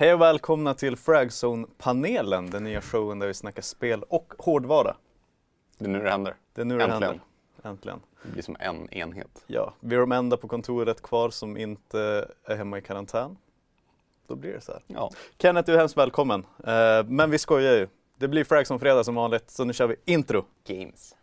Hej och välkomna till Fragzone-panelen, den nya showen där vi snackar spel och hårdvara. Det är nu det händer. Det är nu det Äntligen. händer. Äntligen. Det blir som en enhet. Ja, vi är de enda på kontoret kvar som inte är hemma i karantän. Då blir det så här. Ja. Kenneth, du är hemskt välkommen. Eh, men vi skojar ju. Det blir Fragzone-fredag som vanligt, så nu kör vi intro. Games.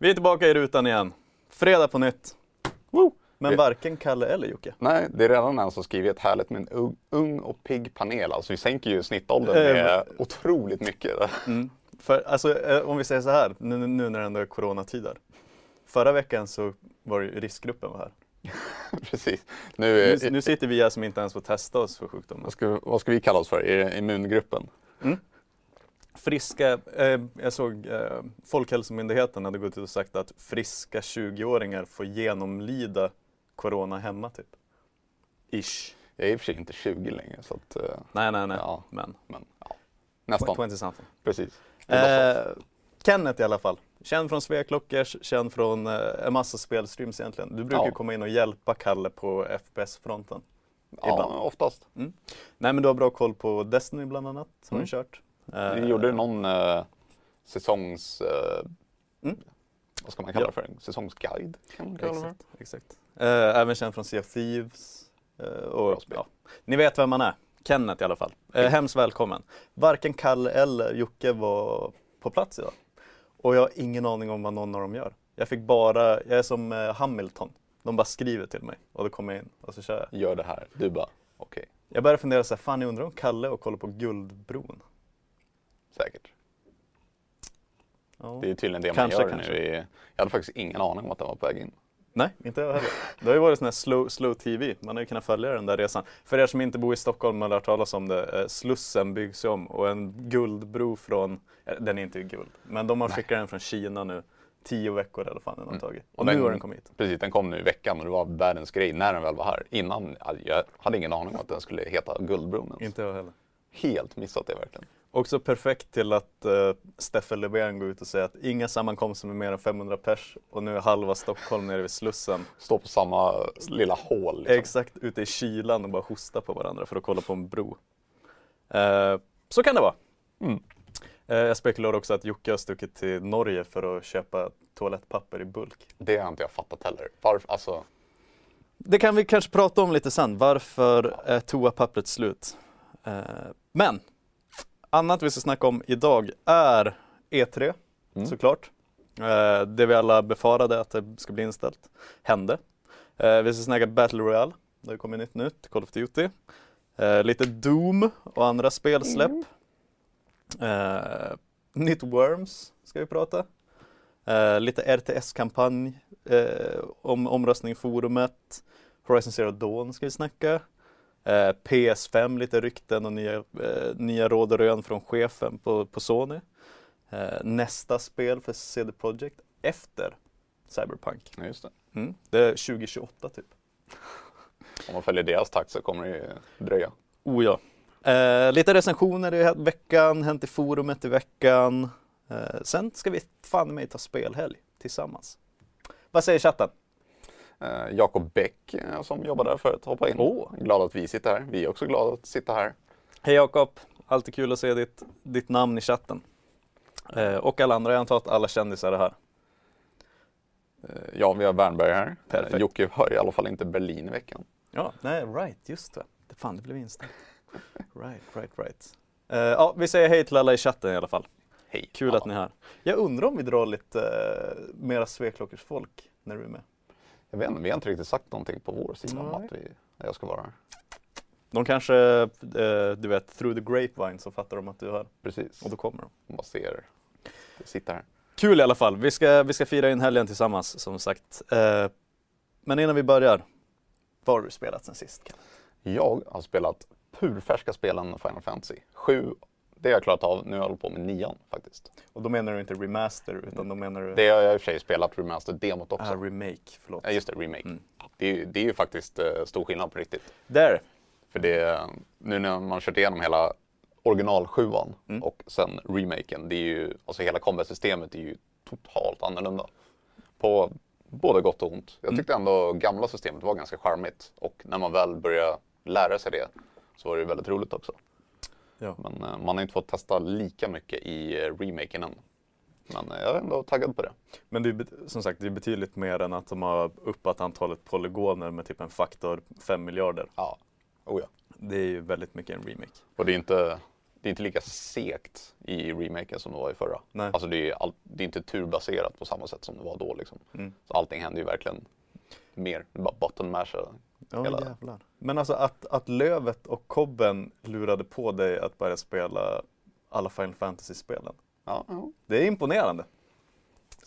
Vi är tillbaka i rutan igen. Fredag på nytt. Woo! Men varken Kalle eller Jocke. Nej, det är redan en som skrivit ett härligt med en ung, ung och pigg panel. Alltså vi sänker ju snittåldern Eh, med otroligt mycket. Mm. För alltså, eh, om vi säger så här, nu, nu när det ändå är coronatider. Förra veckan så var det ju riskgruppen var här. Precis. Nu, Nu, nu sitter vi här som inte ens får testa oss för sjukdomen. vad, ska, vad ska vi kalla oss för? Är det immungruppen? Friska, eh, jag såg eh, Folkhälsomyndigheten hade gått ut och sagt att friska 20-åringar får genomlida corona hemma typ. Ish. Jag är i och för sig inte 20 längre så att, eh, Nej, nej, nej. Ja. Men men ja. Nästan. 20 something. Precis. Eh, Kenneth i alla fall. Känd från Sveklockers, känd från eh, en massa spelstreams egentligen. Du brukar Ja. komma in och hjälpa Kalle på FPS-fronten. ja, ibland. oftast. Nej men du har bra koll på Destiny bland annat, har Mm. du kört. Vi Eh, gjorde någon eh, säsongs... Eh, Mm. Vad ska man kalla Ja. det för? Säsongsguide? Det för. Exakt, exakt. Eh, även känd från Sea of Thieves. Eh, och, ja. Ni vet vem man är. Kenneth i alla fall. Eh, hemskt välkommen. Varken Kalle eller Jocke var på plats idag. Och jag har ingen aning om vad någon av dem gör. Jag fick bara, jag är som eh, Hamilton. De bara skriver till mig och då kommer jag in och så kör jag. Gör det här. Du bara, okej, Jag började fundera så här, fan jag undrar om Kalle och kollar på Guldbron. Säkert. Ja. Det är tydligen det Kanske, man gör kanske. nu. Jag hade faktiskt ingen aning om att den var på väg in. Nej, inte jag heller. Det har ju varit sån här slow, slow TV. Man har ju kunnat följa den där resan. För er som inte bor i Stockholm eller har hört talas om det, eh, Slussen byggs om och en guldbro från, den är inte guld, men de har skickat den från Kina nu. Tio veckor i alla fall den har Mm. tagit. Och, Och nu den- har den kommit hit. Precis, den kom nu i veckan och det var världens grej när den väl var här. Innan, jag hade ingen aning om att den skulle heta Guldbron ens. Inte jag heller. Helt missat det verkligen. Också perfekt till att uh, Stefan Löfven går ut och säger att inga sammankomster med mer än 500 pers och nu är halva Stockholm nere vid Slussen. Stå på samma lilla hål. Liksom. Exakt ute i kylan och bara hosta på varandra för att kolla på en bro. Eh, så kan det vara. Mm. Eh, jag spekulerar också att Jocke har stuckit till Norge för att köpa toalettpapper i bulk. Det har inte jag fattat heller. Varför, alltså, Det kan vi kanske prata om lite sen. Varför är toapappret slut? Eh, men annat vi ska snacka om idag är E3 Mm. såklart. Eh, det vi alla befarade att det ska bli inställt hände. Eh, vi ska snacka Battle Royale. Det kommit nytt nytt, Call of Duty. Eh, lite Doom och andra spelsläpp. Eh, nytt Worms ska vi prata. Eh, lite RTS-kampanj eh, om omröstning i forumet. Horizon Zero Dawn ska vi snacka. Eh, PS5, lite rykten och nya, eh, nya råd och rön från chefen på, på Sony. Eh, nästa spel för CD Projekt efter Cyberpunk. ja, just det. Mm. Det är 2028 typ. Om man följer deras takt så kommer det ju dröja. Oh ja. Eh, lite recensioner i veckan, hänt i forumet i veckan. Eh, sen ska vi fan mig ta spelhelg tillsammans. Vad säger chatten? Eh, Jakob Bäck eh, som jobbar där förut hoppar in. Åh. Glad att vi sitter här. Vi är också glada att sitta här. Hej Jakob! Alltid kul att se ditt, ditt namn i chatten. Eh, och alla andra, jag antar att alla kändisar är här. Eh, Ja, vi har Wernberg här. Perfekt. Jocke har i alla fall inte Berlin i veckan. Ja, nej, right, just det. det fan, det blev inställt. Right, right, right. Eh, ja, vi säger hej till alla i chatten i alla fall. Hej. Kul att ni är här. Jag undrar om vi drar lite uh, mera Sveklockers folk när du är med. Jag vet inte, vi har inte riktigt sagt någonting på vår sida om att, vi, jag ska vara här. De kanske, eh, du vet, through the grapevine så fattar de att du är här. Precis. Och då kommer de. Man bara ser det sitter här. Kul i alla fall. Vi ska, vi ska fira in helgen tillsammans som sagt. Eh, men innan vi börjar, vad har du spelat sen sist? Jag har spelat purfärska spelen Final Fantasy. Sju, det har jag klarat av. Nu har jag hållit på med nian faktiskt. Och då menar du inte remaster utan då menar du... Det har jag i och för sig spelat remaster-demot också. Ah, remake, förlåt. Ja, just det, remake. Mm. Det, är, det är ju faktiskt eh, stor skillnad på riktigt. Där! För det, nu när man kört igenom hela original sjuan Mm. och sen remaken, det är ju, alltså hela combat-systemet är ju totalt annorlunda. På både gott och ont. Jag tyckte ändå gamla systemet var ganska charmigt och när man väl började lära sig det så var det väldigt roligt också. Ja. Men eh, man har inte fått testa lika mycket i eh, remaken än. Men eh, jag är ändå taggad på det. Men det är som sagt det är betydligt mer än att de har uppat antalet polygoner med typ en faktor 5 miljarder. Ja, oh ja. Det är ju väldigt mycket en remake. Och det är inte, det är inte lika segt i remaken som det var i förra. Nej. Alltså det är, all, det är inte turbaserat på samma sätt som det var då liksom. Mm. Så allting händer ju verkligen mer. Det är bara button masha. Ja Hela- jävlar. Men alltså att, att Lövet och Kobben lurade på dig att börja spela alla Final Fantasy-spelen. Ja. Det är imponerande.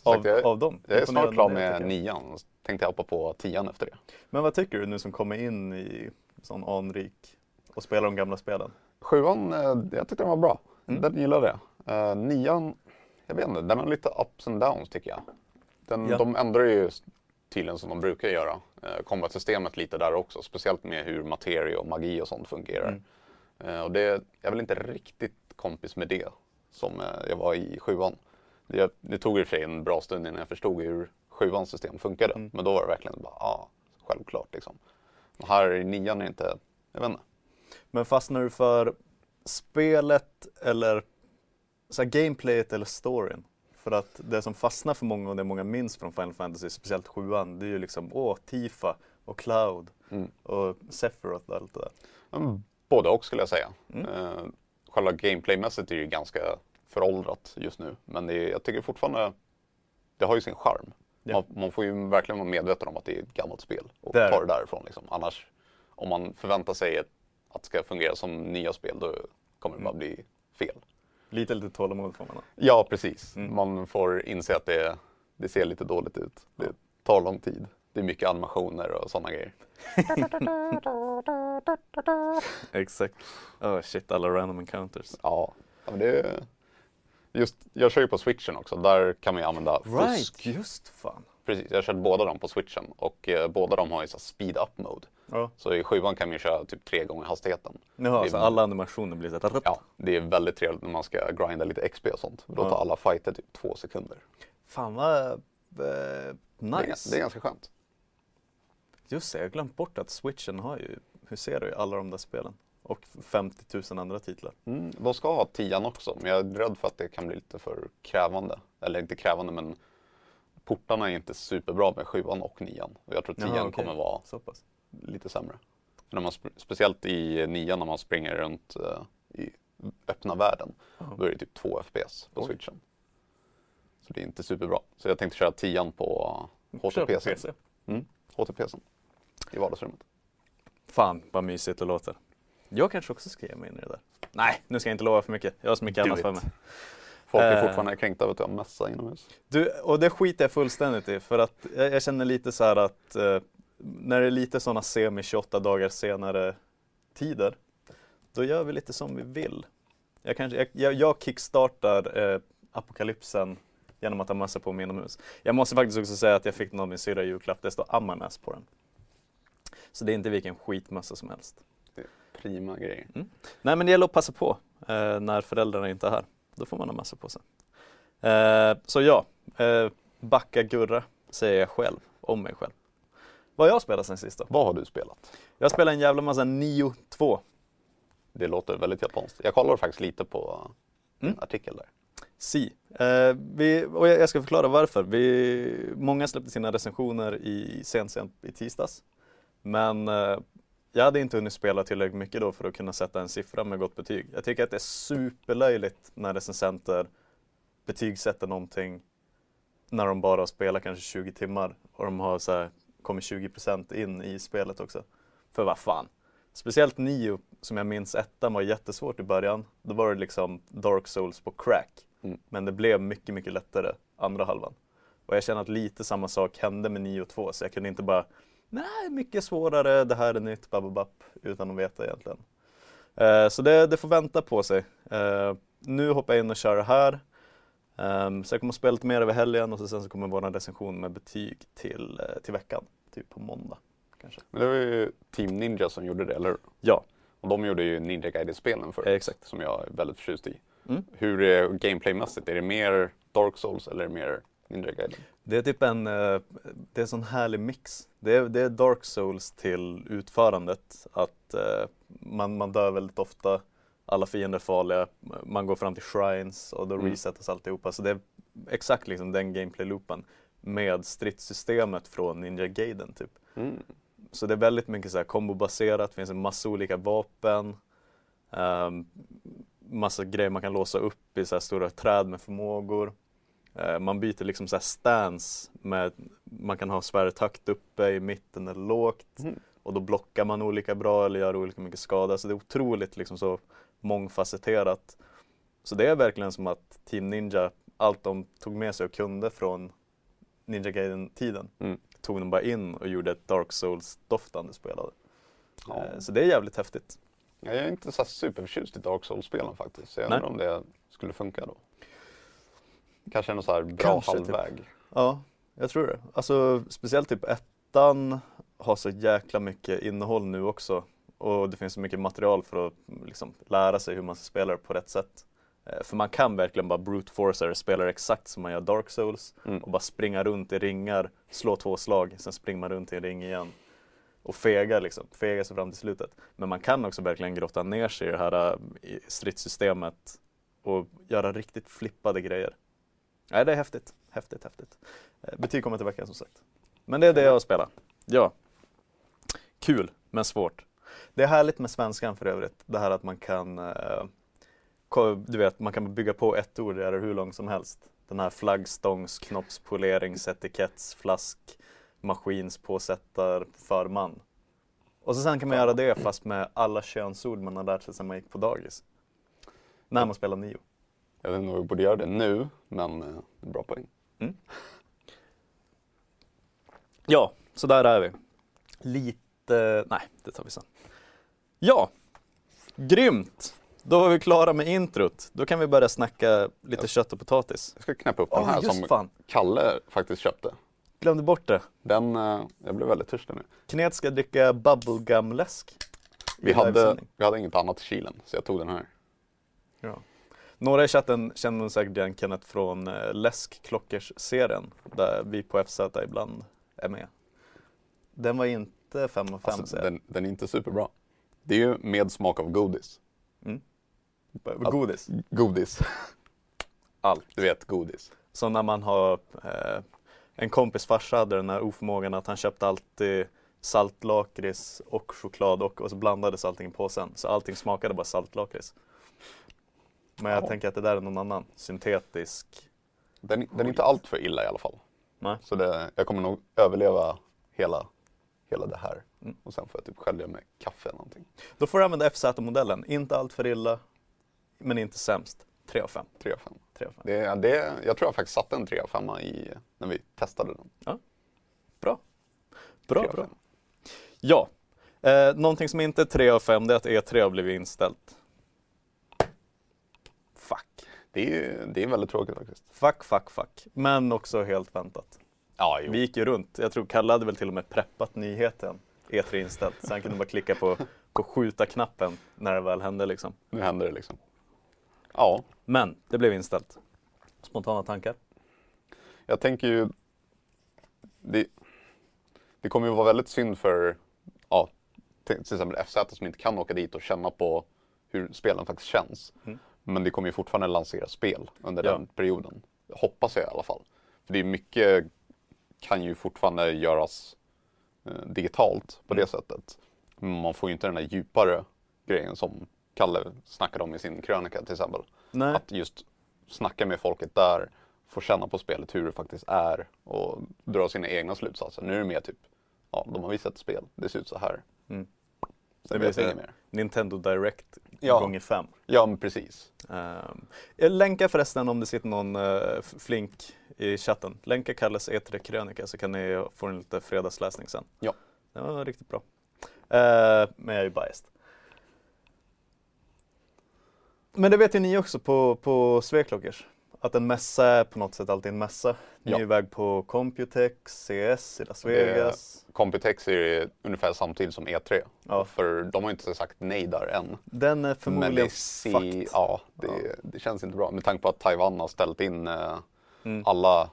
Av, sagt, jag, av dem. jag är snart klar med nian. och Tänkte jag hoppa på tian efter det. Men vad tycker du nu som kommer in i sån anrik och spelar de gamla spelen? Sjuan, eh, jag tyckte den var bra. Mm. Den gillade jag. Eh, nian, jag vet inte, den har lite ups and downs tycker jag. Den, Ja. De ändrar ju tydligen som de brukar göra. Eh, Combat-systemet lite där också, speciellt med hur materia och magi och sånt fungerar. Mm. Eh, och det, jag är väl inte riktigt kompis med det som eh, jag var i sjuan. Det, det tog i och för sig en bra stund innan jag förstod hur sjuans system funkade. Mm. Men då var det verkligen bara, ja, självklart liksom. Och här i nian är inte, jag vet inte. Men fastnar du för spelet eller så gameplayet eller storyn? För att det som fastnar för många och det många minns från Final Fantasy, speciellt sjuan, det är ju liksom åh, Tifa och Cloud Mm. och Sephiroth och allt det där. Mm, Både och skulle jag säga. Mm. Eh, själva gameplaymässigt är ju ganska föråldrat just nu. Men det är, jag tycker fortfarande, det har ju sin charm. Ja. Man, man får ju verkligen vara medveten om att det är ett gammalt spel och Det är ta det. det därifrån. Liksom. Annars, om man förväntar sig ett, att det ska fungera som nya spel, då kommer det bara Mm. bli fel. Lite lite tålamod får man ha. Ja, precis. Mm. Man får inse att det, det ser lite dåligt ut. Det tar lång tid. Det är mycket animationer och sådana grejer. Exakt. Oh shit, alla random encounters. Ja, men det är... Just, jag kör ju på switchen också. Där kan man ju använda fusk. Right, just fan. Precis, jag har kört båda dem på switchen och eh, båda de har ju så speed up mode. Ja. Så i sjuan kan man ju köra typ tre gånger hastigheten. Jaha, Det så alla animationer blir så här, Ja, det är väldigt trevligt när man ska grinda lite XP och sånt. Då Ja. tar alla fighter typ två sekunder. Fan vad eh, Det, nice. är, det är ganska skönt. Just det, jag har glömt bort att switchen har ju, hur ser du i alla de där spelen? Och 50 000 andra titlar. Mm, de ska ha tian också, men jag är rädd för att det kan bli lite för krävande. Eller inte krävande, men portarna är inte superbra med sjuan och nian. Och jag tror tian Jaha, okej. kommer vara lite sämre. För när man, sp- speciellt i nian när man springer runt eh, i öppna världen. Då är det typ 2 FPS på Oj. switchen. Så det är inte superbra. Så jag tänkte köra tian på Kör på HTPC. PC. Mm, HTPC i vardagsrummet. Fan vad mysigt det låter. Jag kanske också ska ge mig in i det där. Nej, nu ska jag inte lova för mycket. Jag har så mycket Do annat it. för mig. Folk är Eh. fortfarande kränkta över att jag har mässa inomhus. Du, och det skiter jag fullständigt i för att jag, jag känner lite så här att eh, när det är lite sådana semi 28 dagar senare tider, då gör vi lite som vi vill. Jag, kanske, jag, jag, kickstartar eh, apokalypsen genom att ha massa på mig inomhus. Jag måste faktiskt också säga att jag fick den av min syrra julklapp, det står Ammarnäs på den. Så det är inte vilken skitmössa som helst. Prima grejer. Nej men det gäller att passa på eh, när föräldrarna inte är här. Då får man ha massa på sig. Eh, så ja, eh, backa Gurra säger jag själv, om mig själv. Vad har jag spelat sen sist då? Vad har du spelat? Jag spelar en jävla massa Nio 2. Det låter väldigt japanskt. Jag kollade faktiskt lite på Mm. en artikel där. Si. Eh, vi, och jag ska förklara varför. Vi, många släppte sina recensioner i, sent, sent i tisdags. Men eh, jag hade inte hunnit spela tillräckligt mycket då för att kunna sätta en siffra med gott betyg. Jag tycker att det är superlöjligt när recensenter betygsätter någonting när de bara har spelat kanske 20 timmar och de har så här, kommit 20% in i spelet också. För vad fan. Speciellt Nio, som jag minns ettan var jättesvårt i början. Då var det liksom Dark Souls på crack. Mm. Men det blev mycket, mycket lättare andra halvan. Och jag känner att lite samma sak hände med Nio 2, så jag kunde inte bara Nej, mycket svårare, det här är nytt, bababapp, utan att veta egentligen. Eh, så det, det får vänta på sig. Eh, nu hoppar jag in och kör det här. Um, så jag kommer att spela lite mer över helgen och så sen så kommer vår recension med betyg till, eh, till veckan, typ på måndag. Kanske. Men det var ju Team Ninja som gjorde det, eller hur? Ja, Och de gjorde ju Ninja Gaiden-spelen förut, Eh, exakt. som jag är väldigt förtjust i. Mm. Hur är gameplaymässigt? Är det mer Dark Souls eller mer Ninja Gaiden? det är typ en, eh, det är en sån härlig mix. Det är, det är Dark Souls till utförandet. Att eh, man, man dör väldigt ofta, alla fiender är farliga, man går fram till shrines och då Mm. resetas alltihopa. Så det är exakt liksom den gameplay-loopen med stridssystemet från Ninja Gaiden typ. Mm. Så det är väldigt mycket så här kombobaserat, finns en massa olika vapen. Um, massa grejer man kan låsa upp i så här stora träd med förmågor. Eh, man byter liksom så stance med, man kan ha svärdet högt uppe i mitten eller lågt. Mm. Och då blockar man olika bra eller gör olika mycket skada. Så det är otroligt liksom så mångfacetterat. Så det är verkligen som att Team Ninja, allt de tog med sig och kunde från Ninja Gaiden-tiden, Mm. tog de bara in och gjorde ett Dark Souls-doftande spelade. Ja. Eh, Så det är jävligt häftigt. Jag är inte så superförtjust i Dark Souls-spelen faktiskt. Så jag undrar om det skulle funka då. Kanske någon så här bra Kanske, typ. halvväg. Ja, jag tror det. Alltså speciellt typ ettan har så jäkla mycket innehåll nu också. Och det finns så mycket material för att liksom, lära sig hur man ska spela det på rätt sätt. Eh, För man kan verkligen bara brute force det, spela det exakt som man gör Dark Souls Mm. och bara springa runt i ringar, slå två slag, sen springer man runt i en ring igen. Och fega liksom, fega sig fram till slutet. Men man kan också verkligen grotta ner sig i det här i stridssystemet och göra riktigt flippade grejer. Nej, det är häftigt. Häftigt, häftigt. Eh, betyg kommer till veckan som sagt. Men det är det jag spelar. Ja. Kul, men svårt. Det är härligt med svenskan för övrigt. Det här att man kan eh, du vet, man kan bygga på ett ord, det är hur långt som helst. Den här flaggstångs, knoppspolerings, etiketts, flask, maskinspåsättar, förman. Och så sen kan man göra det fast med alla könsord man har lärt sig sedan man gick på dagis. När man spelar nio. Jag vet inte om vi borde göra det nu, men eh, bra poäng. Ja, så där är vi. Lite, nej det tar vi sen. Ja, grymt! Då var vi klara med introt. Då kan vi börja snacka lite kött och potatis. Jag ska knäppa upp den här just som fan. Kalle faktiskt köpte. Glömde bort det. Den, eh, jag blev väldigt törstig nu. Knet ska dricka bubblegum-läsk. i Vi hade, livesändning. vi hade inget annat i kylen, så jag tog den här. Ja. Några i chatten känner säkert igen Kenneth från eh, Läskklockers-serien där vi på FZ ibland är med. Den var inte 5 av 5 Alltså, den, den är inte superbra. Det är ju med smak av godis. Godis. Godis. Allt. Du vet, godis. Så när man har eh, en kompis farsa hade den här oförmågan att han köpte alltid saltlakrits och choklad och, och så blandades allting i påsen. Så allting smakade bara saltlakrits. Men jag Ja. tänker att det där är någon annan syntetisk. Den, den är inte allt för illa i alla fall. Nej. Så det, jag kommer nog överleva hela, hela det här. Mm. Och sen får jag typ skölja med kaffe eller någonting. Då får du använda FZ-modellen. Inte allt för illa, men inte sämst. 3 av 5. 3 av 5. 3 av 5. Det, det, jag tror jag faktiskt satte en 3 av 5 i, när vi testade den. Bra. 3 Bra, bra. 5. Ja. Eh, någonting som inte är 3 av 5 det är att E3 har blivit inställt. Det är, ju- det är väldigt tråkigt faktiskt. Fuck, fuck, fuck. Men också helt väntat. Ja, jo. Vi gick ju runt. Jag tror Kalle hade väl till och med preppat nyheten. E3 inställt. Så han kunde bara klicka på, på skjuta-knappen när det väl hände liksom. Nu händer det liksom. Ja, Men det blev inställt. Spontana tankar? jag tänker ju... Det, det kommer ju vara väldigt synd för ja, till exempel FZ som inte kan åka dit och känna på hur spelen faktiskt känns. Mm. Men det kommer ju fortfarande lansera spel under Ja. den perioden. Hoppas jag i alla fall. För det är mycket kan ju fortfarande göras eh, digitalt på det Mm. sättet. Men man får ju inte den där djupare grejen som Kalle snackade om i sin krönika till exempel. Nej. Att just snacka med folket där, få känna på spelet hur det faktiskt är och dra sina egna slutsatser. Nu är det mer typ, ja de har visat ett spel, det ser ut så här. Mm. Sen vet så jag inget mer. Nintendo Direct Ja. gånger fem. Ja men precis. Jag länkar förresten om det sitter någon f- flink i chatten. Länka Kalles E3-krönika så kan ni få en lite fredagsläsning sen. Ja. Den var riktigt bra. Eh, men jag är ju biased. Men det vet ju ni också på, på Sveklockers. Att en mässa är på något sätt alltid en mässa. Ni Ja. är iväg på Computex, CS i Las Det- Vegas. Computex är ungefär samtidigt som E3. Ja. För de har inte sagt nej där än. Den är förmodligen det, fucked. ja, det, Ja. det känns inte bra med tanke på att Taiwan har ställt in eh, Mm. alla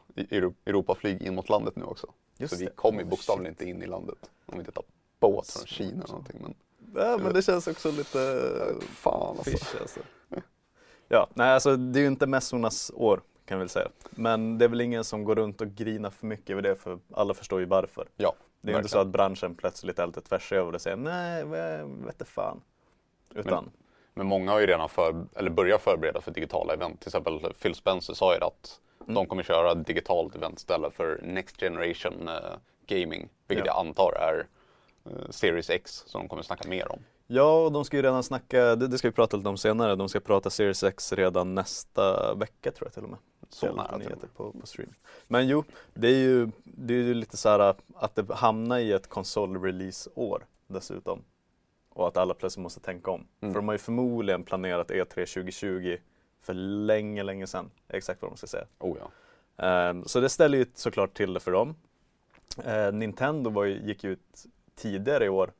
Europaflyg in mot landet nu också. Just så vi det. kommer ju Oh, bokstavligen inte in i landet. Om vi inte tar båt från Kina eller någonting. Men Ja, men det känns också lite fan alltså. fish alltså. Ja, nej alltså det är ju inte mässornas år kan jag väl säga. Men det är väl ingen som går runt och grinar för mycket över det för alla förstår ju varför. Ja, Det är ju inte så att branschen plötsligt är lite tvärs över och säger nej, vad- vet inte fan. Utan, Men många har ju redan för, eller börjat förbereda för digitala event. Till exempel Phil Spencer sa ju att Mm. de kommer köra digitalt event istället för Next Generation eh, Gaming. Vilket Ja. jag antar är eh, Series X som de kommer snacka mer om. Ja, och de ska ju redan snacka, det, det ska vi prata lite om senare, de ska prata Series X redan nästa vecka tror jag till och med. Så nära till på, på stream. Men jo, det är ju, det är ju lite så här att det hamnar i ett konsol-release-år dessutom. Och att alla plötsligt måste tänka om. Mm. För de har ju förmodligen planerat E E3 2020 för länge, länge sedan. Exakt vad de ska säga. Oh ja. Ehm, Så det ställer ju såklart till det för dem. Eh, Nintendo var ju, gick ut tidigare i år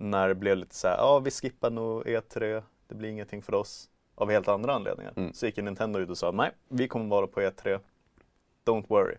när det blev lite så här, ja vi skippar nog E3, det blir ingenting för oss. Av helt andra anledningar. Mm. Så gick Nintendo ut och sa, nej vi kommer vara på E3, don't worry.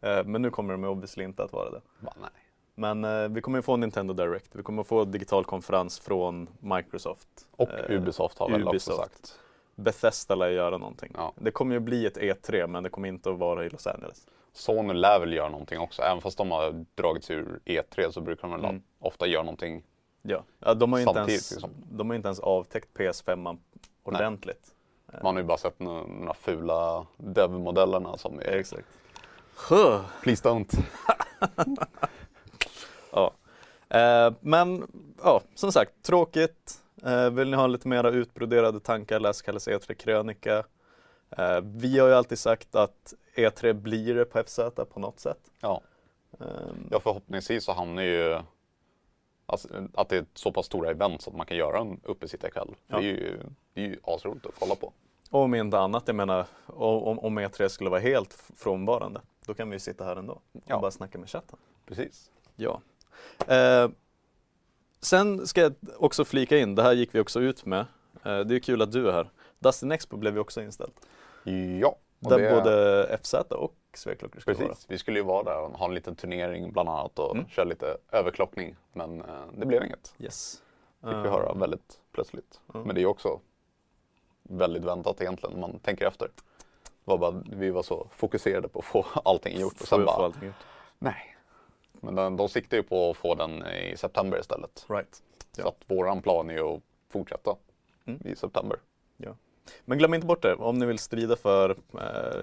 Eh, Men nu kommer de obviously inte att vara det. Bara, nej. Men eh, vi kommer få Nintendo Direct, vi kommer få digital konferens från Microsoft. Och Eh, Ubisoft har väl också Ubisoft. sagt. Bethesda lär göra någonting. Ja. Det kommer ju bli ett E3 men det kommer inte att vara i Los Angeles. Sony lär väl göra någonting också. Även fast de har dragits ur E3 så brukar de väl Mm. ofta göra någonting. Ja, ja de, har ju inte Samtidigt, ens, liksom. de har inte ens avtäckt PS5 ordentligt. Man har ju bara sett några, några fula dev-modellerna som är... Exakt. Please don't. Ja. Eh, men ja, som sagt, tråkigt. Eh, vill ni ha lite mera utbroderade tankar, läs Kalles E3 krönika. Eh, vi har ju alltid sagt att E3 blir det på FZ på något sätt. Ja. Ehm, ja, förhoppningsvis så hamnar ju alltså, att det är så pass stora event så att man kan göra en uppesittarkväll. Ja. Det är ju, det är ju asroligt att kolla på. Och om inte annat, jag menar om, om E3 skulle vara helt frånvarande, då kan vi ju sitta här ändå och Ja. bara snacka med chatten. Precis. Ja. Eh, sen ska jag också flika in, det här gick vi också ut med. Eh, det är kul att du är här. Dustin Expo blev ju också inställt. Ja. Där det- både FZ och Sveklockor vara. Precis, vi skulle ju vara där och ha en liten turnering bland annat och Mm. köra lite överklockning. Men eh, det blev inget. Yes. Fick vi Eh, höra väldigt plötsligt. Ja. Men det är också väldigt väntat egentligen om man tänker efter. Var bara, vi var så fokuserade på att få allting gjort och sen bara, nej. Men de, de siktar ju på att få den i september istället. Right. Så Ja. att våran plan är ju att fortsätta Mm. i september. Men glöm inte bort det, om ni vill strida för, eh,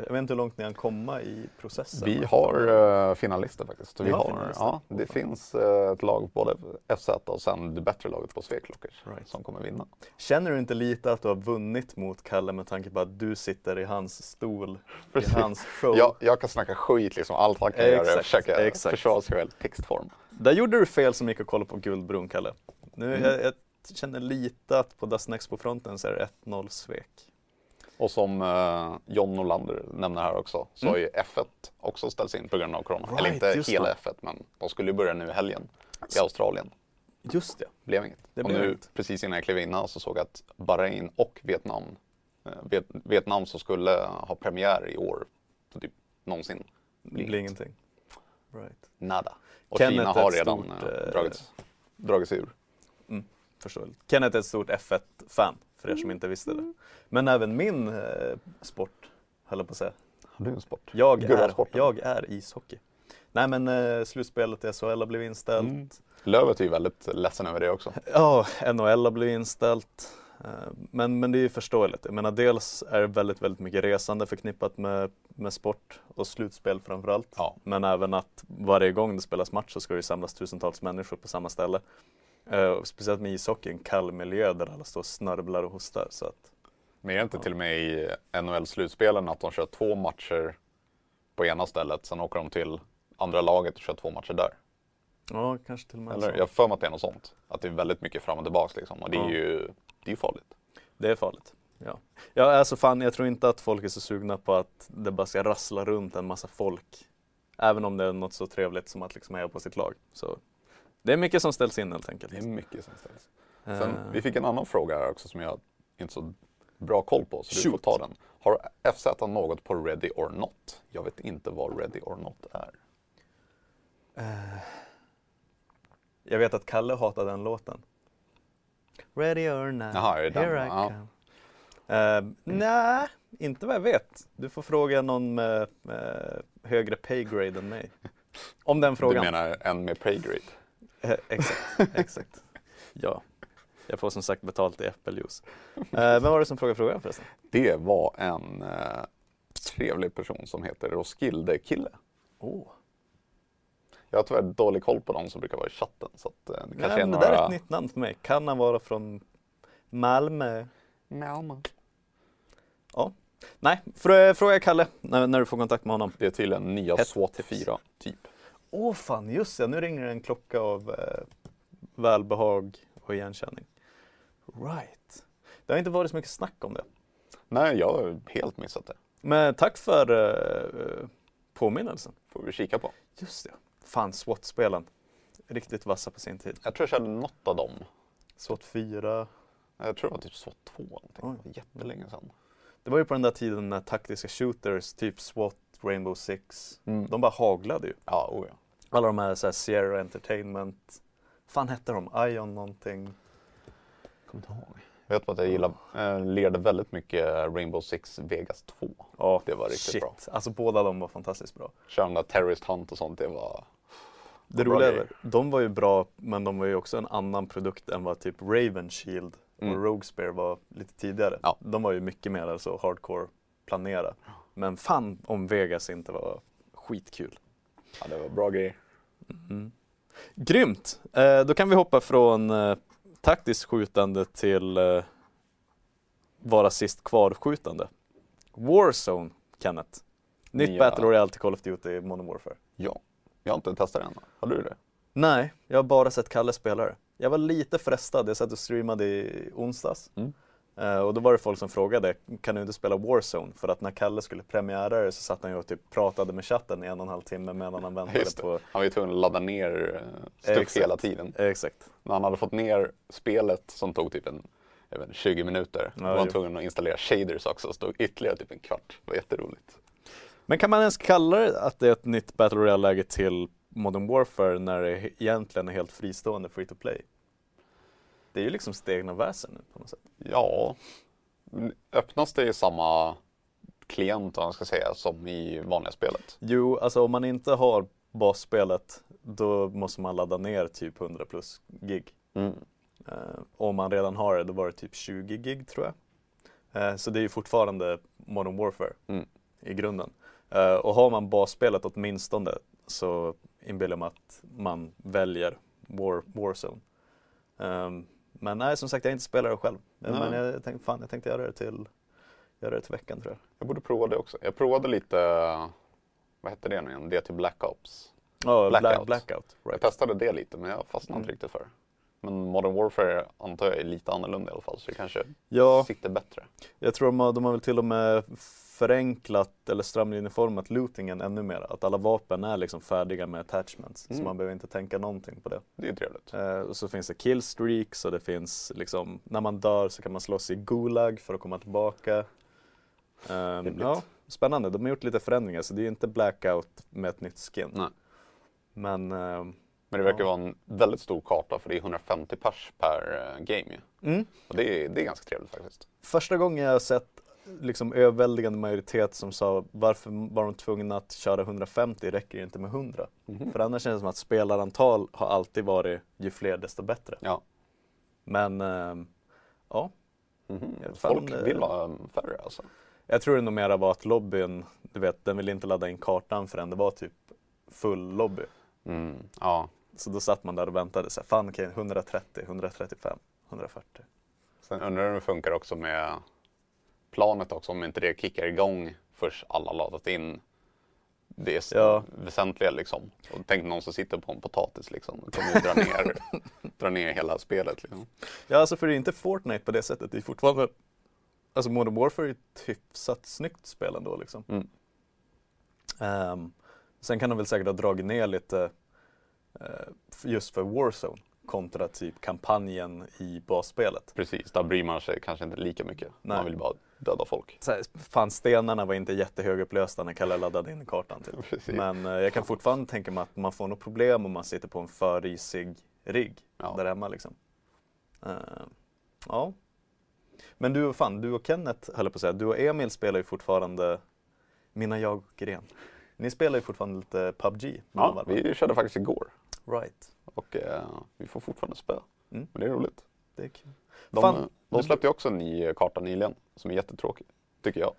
jag vet inte hur långt ni kan komma i processen. Vi har uh, finalister faktiskt. Vi har finalister? ja, det finns eh, ett lag, både FZ och sen det bättre laget på Sveklockers Right. som kommer vinna. Känner du inte lite att du har vunnit mot Kalle med tanke på att du sitter i hans stol, Precis. i hans show? Jag, jag kan snacka skit liksom, allt han kan göra är att försöka exakt. försvara sig själv textform. Där gjorde du fel som gick och kollade på Guldbron, Kalle. Nu, Mm. jag, jag känner lite att på Dustin Expo-fronten så är det 1-0 svek. Och som eh, John Norlander nämner här också, så Mm. har ju F1 också ställts in på grund av corona. Right, Eller inte hela det. F1, men de skulle ju börja nu i helgen i Australien. Just det. Blev inget. Det och blev nu inget. precis innan jag klev in här så såg jag att Bahrain och Vietnam, eh, Viet, Vietnam som skulle ha premiär i år, så typ någonsin, blir blir ingenting. Right. Nada. Och Kenneth Kina har redan stort, eh, eh, dragits, dragits ur. Förståeligt. Kenneth är ett stort F1-fan, för er som inte visste det. Men även min eh, sport, höll jag på att säga. Har du en sport? Jag är, jag är ishockey. Nej men eh, slutspelet i SHL har blivit inställt. Mm. Lövet är ju väldigt ledsen över det också. Ja, NHL har blivit inställt. Eh, Men, men det är ju förståeligt. Jag menar dels är det väldigt, väldigt mycket resande förknippat med, med sport och slutspel framförallt. Ja. Men även att varje gång det spelas match så ska det samlas tusentals människor på samma ställe. Och speciellt med ishockey, en kall miljö där alla står och snörvlar och hostar. Så att, Men är det inte till och med i NHL-slutspelen att de kör två matcher på ena stället, sen åker de till andra laget och kör två matcher där? Ja, kanske till och med Eller jag har för mig att det är något sånt. Att det är väldigt mycket fram och tillbaks liksom. Och det är Ja. ju det är farligt. Det är farligt. Ja. ja, alltså fan jag tror inte att folk är så sugna på att det bara ska rassla runt en massa folk. Även om det är något så trevligt som att liksom heja på sitt lag. Så det är mycket som ställs in helt enkelt. Det är mycket som ställs. Eh, Sen, vi fick en annan fråga här också som jag inte så bra koll på, så du får Shoot. ta den. Har FZ något på Ready or Not? Jag vet inte vad Ready or Not är. Jag vet att Kalle hatar den låten. Ready or not, är det den? here I Ja. come. Uh, Nej, inte vad jag vet. Du får fråga någon med, med högre paygrade än mig. Om den Du frågan. menar en med paygrade? Eh, exakt, exakt. Ja, jag får som sagt betalt i äppeljuice. Uh, vem var det som frågade frågan förresten? Det var en eh, trevlig person som heter Roskilde Kille. Oh. Jag har tyvärr dålig koll på de som brukar vara i chatten. Så att, eh, det kanske Nej, är några... Det där är ett nytt namn för mig. Kan han vara från Malmö? Malmö. Ja. Nej, frå- fråga Kalle när, när du får kontakt med honom. Det är tydligen nya Hett SWAT tips. 4 typ. Åh fan, just det. Nu ringer en klocka av eh, välbehag och igenkänning. Right. Det har inte varit så mycket snack om det. Nej, jag har helt missat det. Men tack för eh, påminnelsen. Får vi kika på. Just det. Fan, SWAT-spelen. Riktigt vassa på sin tid. Jag tror jag körde något av dem. SWAT 4. Jag tror det var typ SWAT 2 eller någonting. Oj. Jättelänge sedan. Det var ju på den där tiden när taktiska shooters, typ SWAT, Rainbow Six, Mm. de bara haglade ju. Ja, oh ja. Alla de här, så här Sierra Entertainment, fan hette de? Ion någonting? Kommer inte ihåg. Jag vet bara att jag gillar, eh, lirade väldigt mycket Rainbow Six Vegas 2. Ja, Det var riktigt shit. bra. Alltså båda de var fantastiskt bra. Där Terrorist Hunt och sånt, det var... Det roliga är, de var ju bra, men de var ju också en annan produkt än vad typ Raven Shield och Mm. Rogue Spear var lite tidigare. Ja. De var ju mycket mer alltså hardcore planera. Men fan om Vegas inte var skitkul. Ja, det var bra grejer. Mm. Grymt! Eh, då kan vi hoppa från eh, taktiskt skjutande till eh, vara sist kvar-skjutande. Warzone, Kenneth. Nytt Nya- Battle Royale till Call of Duty Modern Warfare. Ja. Jag har inte testat det än. Har du det? Nej, jag har bara sett Kalle spela det. Jag var lite frestad, jag satt och streamade i onsdags. Mm. Eh, och då var det folk som frågade, kan du inte spela Warzone? För att när Kalle skulle premiära det så satt han ju och typ pratade med chatten i en och en halv timme medan han väntade på... Han var ju tvungen att ladda ner eh, stuff Exakt. hela tiden. Exakt. När han hade fått ner spelet som tog typ en inte, 20 minuter. Ja, då var han tvungen att installera shaders också. Så stod ytterligare typ en kvart. Det var jätteroligt. Men kan man ens kalla det att det är ett nytt Battle Royale-läge till Modern Warfare när det egentligen är helt fristående free to play? Det är ju liksom sitt egna väsen nu på något sätt. Ja, öppnas det i samma klient, man ska säga, som i vanliga spelet? Jo, alltså om man inte har basspelet då måste man ladda ner typ 100 plus gig. Mm. Eh, om man redan har det, då var det typ 20 gig tror jag. Eh, så det är ju fortfarande Modern Warfare Mm. i grunden. Eh, och har man basspelet åtminstone så inbillar man att man väljer War, Warzone. Um, men nej, som sagt jag har inte spelat det själv. Nej. Men jag tänkte, fan, jag tänkte göra det till, göra det till veckan tror jag. Jag borde prova det också. Jag provade lite, vad hette det nu igen? Det till Black Ops. Ja, Blackout. Blackout. Blackout Jag right. testade det lite men jag fastnade Mm. inte riktigt för det. Men Modern Warfare antar jag är lite annorlunda i alla fall så det kanske Ja, sitter bättre. Jag tror de har, de har väl till och med förenklat eller strömlinjeformat lootingen ännu mer. Att alla vapen är liksom färdiga med attachments. Mm. Så man behöver inte tänka någonting på det. Det är trevligt. Eh, och så finns det killstreaks och det finns liksom, när man dör så kan man slåss i Gulag för att komma tillbaka. Um, ja, spännande, de har gjort lite förändringar så det är inte blackout med ett nytt skin. Nej. Men ehm, Men det verkar Ja. vara en väldigt stor karta för det är 150 pers per eh, game mm, Och det är, det är ganska trevligt faktiskt. första gången jag har sett liksom överväldigande majoritet som sa varför var de tvungna att köra 150, räcker det inte med 100? Mhm. För annars känns det som att spelarantal har alltid varit ju fler desto bättre. Ja. Men ehm, ja, fan, Folk eh, vill ha um, färre alltså. jag tror det nog mera var att lobbyn, du vet, den ville inte ladda in kartan förrän det var typ full lobby. Mm. Ja. Så då satt man där och väntade, så här, fan okej, 130, 135, 140. Sen undrar jag hur det funkar också med planet också, om inte det kickar igång först alla laddat in. det är Ja. väsentliga liksom. Och tänk någon som sitter på en potatis liksom. Det kommer ju dra ner, dra ner hela spelet liksom. Ja, alltså för det är inte Fortnite på det sättet. Det är fortfarande, alltså Modern Warfare är ett hyfsat snyggt spel ändå liksom. Mm. Ehm, sen kan de väl säkert ha dragit ner lite eh, just för Warzone kontra typ kampanjen i basspelet. Precis, där bryr man sig kanske inte lika mycket. Nej. Man vill bara döda folk. Så här, fan, stenarna var inte jättehögupplösta när Kalle laddade in kartan till. Precis. Men eh, jag kan fortfarande tänka mig att man får nog problem om man sitter på en för risig rigg Ja. där hemma liksom. Eh, ja. Men du fan, du och Kenneth höll på att säga, du och Emil spelar ju fortfarande Mina jag och Gren. Ni spelar ju fortfarande lite PubG. Ja, vi körde faktiskt igår Right. och eh, vi får fortfarande spö. Mm. Men det är roligt. Det är kul. De, Fan, de det- släppte ju också en ny karta nyligen som är jättetråkig, tycker jag.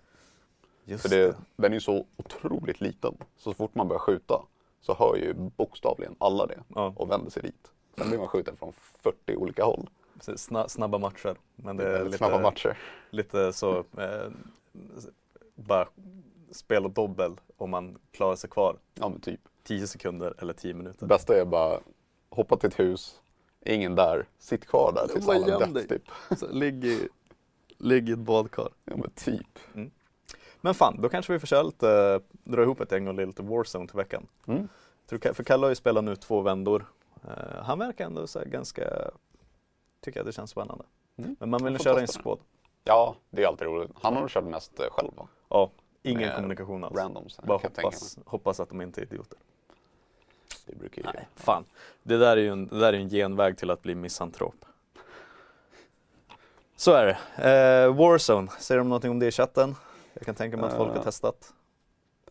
Just För det, den är ju så otroligt liten. Så fort man börjar skjuta så hör ju bokstavligen alla det Ja, och vänder sig dit. Sen blir man skjuten från 40 olika håll. precis. Sna- snabba matcher. Men det är Väldigt lite, snabba matcher. lite så, eh, bara spela dobbel om man klarar sig kvar Ja men typ. 10 sekunder eller 10 Det minuter. bästa är bara hoppa till ett hus, ingen där, sitt kvar där tills alla dött dig. typ. Så, ligg, i, ligg i ett badkar. Ja men typ. Men fan, då kanske vi får köra lite, dra ihop ett gäng och lite Warzone till veckan. Mm. För Kalle har ju spelat nu två vändor. Eh, han verkar ändå så ganska, tycker jag det känns spännande. Mm. Men man vill ju köra en squad. Ja, det är alltid roligt. Han har nog kört mest eh, själv va? Ja, ingen Med kommunikation alls. Randoms. Bara hoppas, hoppas att de inte är idioter. Det brukar ju... Nej, fan. Det där är ju en, det där är en genväg till att bli misantrop. Så är det. Eh, Warzone, säger de någonting om det i chatten? Jag kan tänka mig att folk har Eh, testat.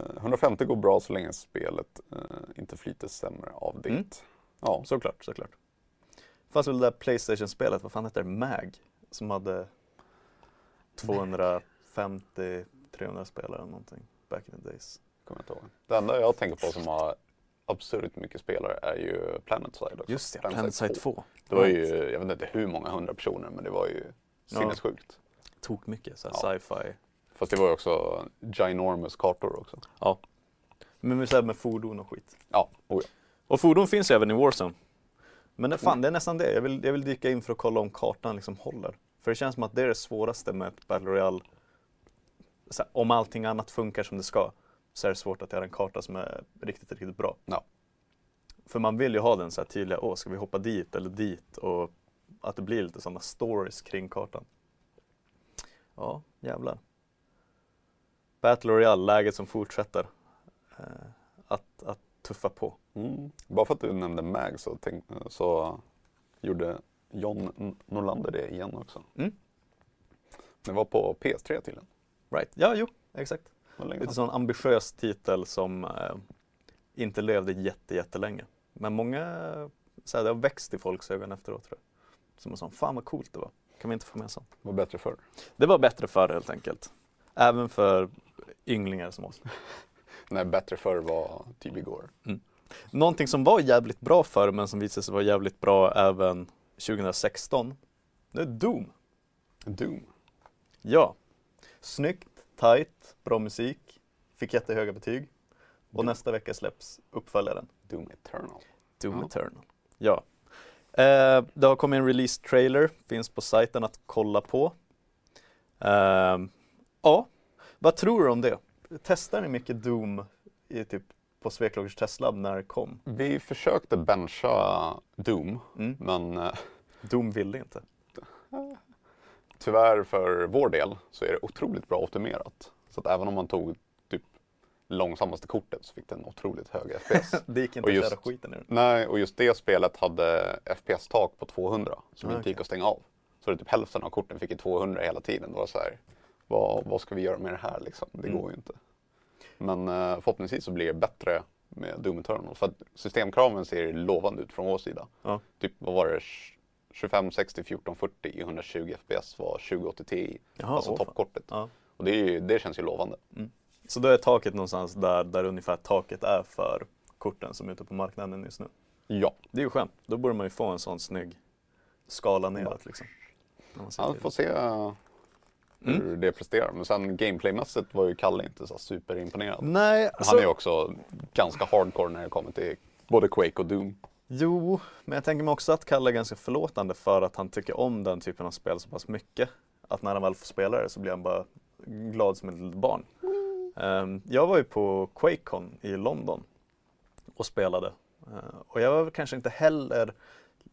Eh, 150 går bra så länge spelet eh, inte flyter sämre av det. Mm. Ja, Såklart, såklart. Fanns väl det där Playstation-spelet, vad fan heter det? MAG? Som hade 250-300 spelare eller någonting back in the days. kommer jag inte ihåg. Det enda jag tänker på som har absurt mycket spelare är ju PlanetSide också. Just det, PlanetSide 2. Det var ju, jag vet inte hur många hundra personer, men det var ju Ja. sinnessjukt. Tok mycket så här Ja. sci-fi. Fast det var ju också ginormous kartor också. Ja. Men med, så här med fordon och skit. Ja, oh ja. Och fordon finns ju även i Warzone. Men det, fan, det är nästan det. Jag vill, jag vill dyka in för att kolla om kartan liksom håller. För det känns som att det är det svåraste med ett Battle Royale. Här, om allting annat funkar som det ska så är det svårt att göra en karta som är riktigt, riktigt bra. Ja. För man vill ju ha den så här tydliga, åh ska vi hoppa dit eller dit och att det blir lite sådana stories kring kartan. Ja, jävlar. Battle Royale, läget som fortsätter eh, att, att tuffa på. Mm. Bara för att du nämnde MAG så, tänk, så gjorde John Norlander det igen också. Mm. Det var på PS3 till den. Right. Ja, jo, exakt. Lite sån ambitiös titel som eh, inte levde jätte, jättelänge. Men många, så här, det har växt i folks ögon efteråt tror jag. Som en sån, fan vad coolt det var. Kan vi inte få med sånt? Det var bättre förr. Det var bättre förr helt enkelt. Även för ynglingar som oss. Nej, bättre förr var typ igår. Någonting som var jävligt bra förr men som visade sig vara jävligt bra även 2016. Det är Doom. Doom. Ja. Snyggt, tight, bra musik. Fick jättehöga betyg. Och nästa vecka släpps uppföljaren. Doom Eternal. Doom Ja. Eternal. Ja. Eh, det har kommit en release trailer, finns på sajten att kolla på. Ehm, ja, vad tror du om det? Testar ni mycket Doom i typ på Sveklogers testlab när det kom? Vi försökte bencha Doom, Mm. men eh, Doom ville inte. Tyvärr för vår del så är det otroligt bra optimerat. Så att även om man tog typ långsammaste kortet så fick den otroligt hög FPS. Det gick inte Och att just- köra skiten ur. Nej, och just det spelet hade FPS-tak på 200 som Ah, inte gick okej. att stänga av. Så det typ hälften av korten fick ju 200 hela tiden. Det var så här, vad, vad ska vi göra med det här liksom? Det Mm. går ju inte. Men eh, förhoppningsvis så blir det bättre med Doom Eternal. För att systemkraven ser lovande ut från vår sida. Ja. Typ, vad var det? 25, 60, 14, 40 i 120 FPS var 2080 Ti. Jaha, alltså åh, toppkortet. Ja. Och det, är ju, det känns ju lovande. Så då är taket någonstans där, där ungefär taket är för korten som är ute på marknaden just nu. Ja, Det är ju skönt. Då borde man ju få en sån snygg skala neråt liksom. Man ser ja får se. hur Mm. det presterar. Men sen gameplaymässigt var ju Kalle inte så superimponerad. Nej, alltså, Han är ju också ganska hardcore när det kommer till både Quake och Doom jo, men jag tänker mig också att Kalle är ganska förlåtande för att han tycker om den typen av spel så pass mycket. Att när han väl får spela det så blir han bara glad som ett litet barn. Ehm, jag var ju på QuakeCon i London och spelade. Eh, och jag var kanske inte heller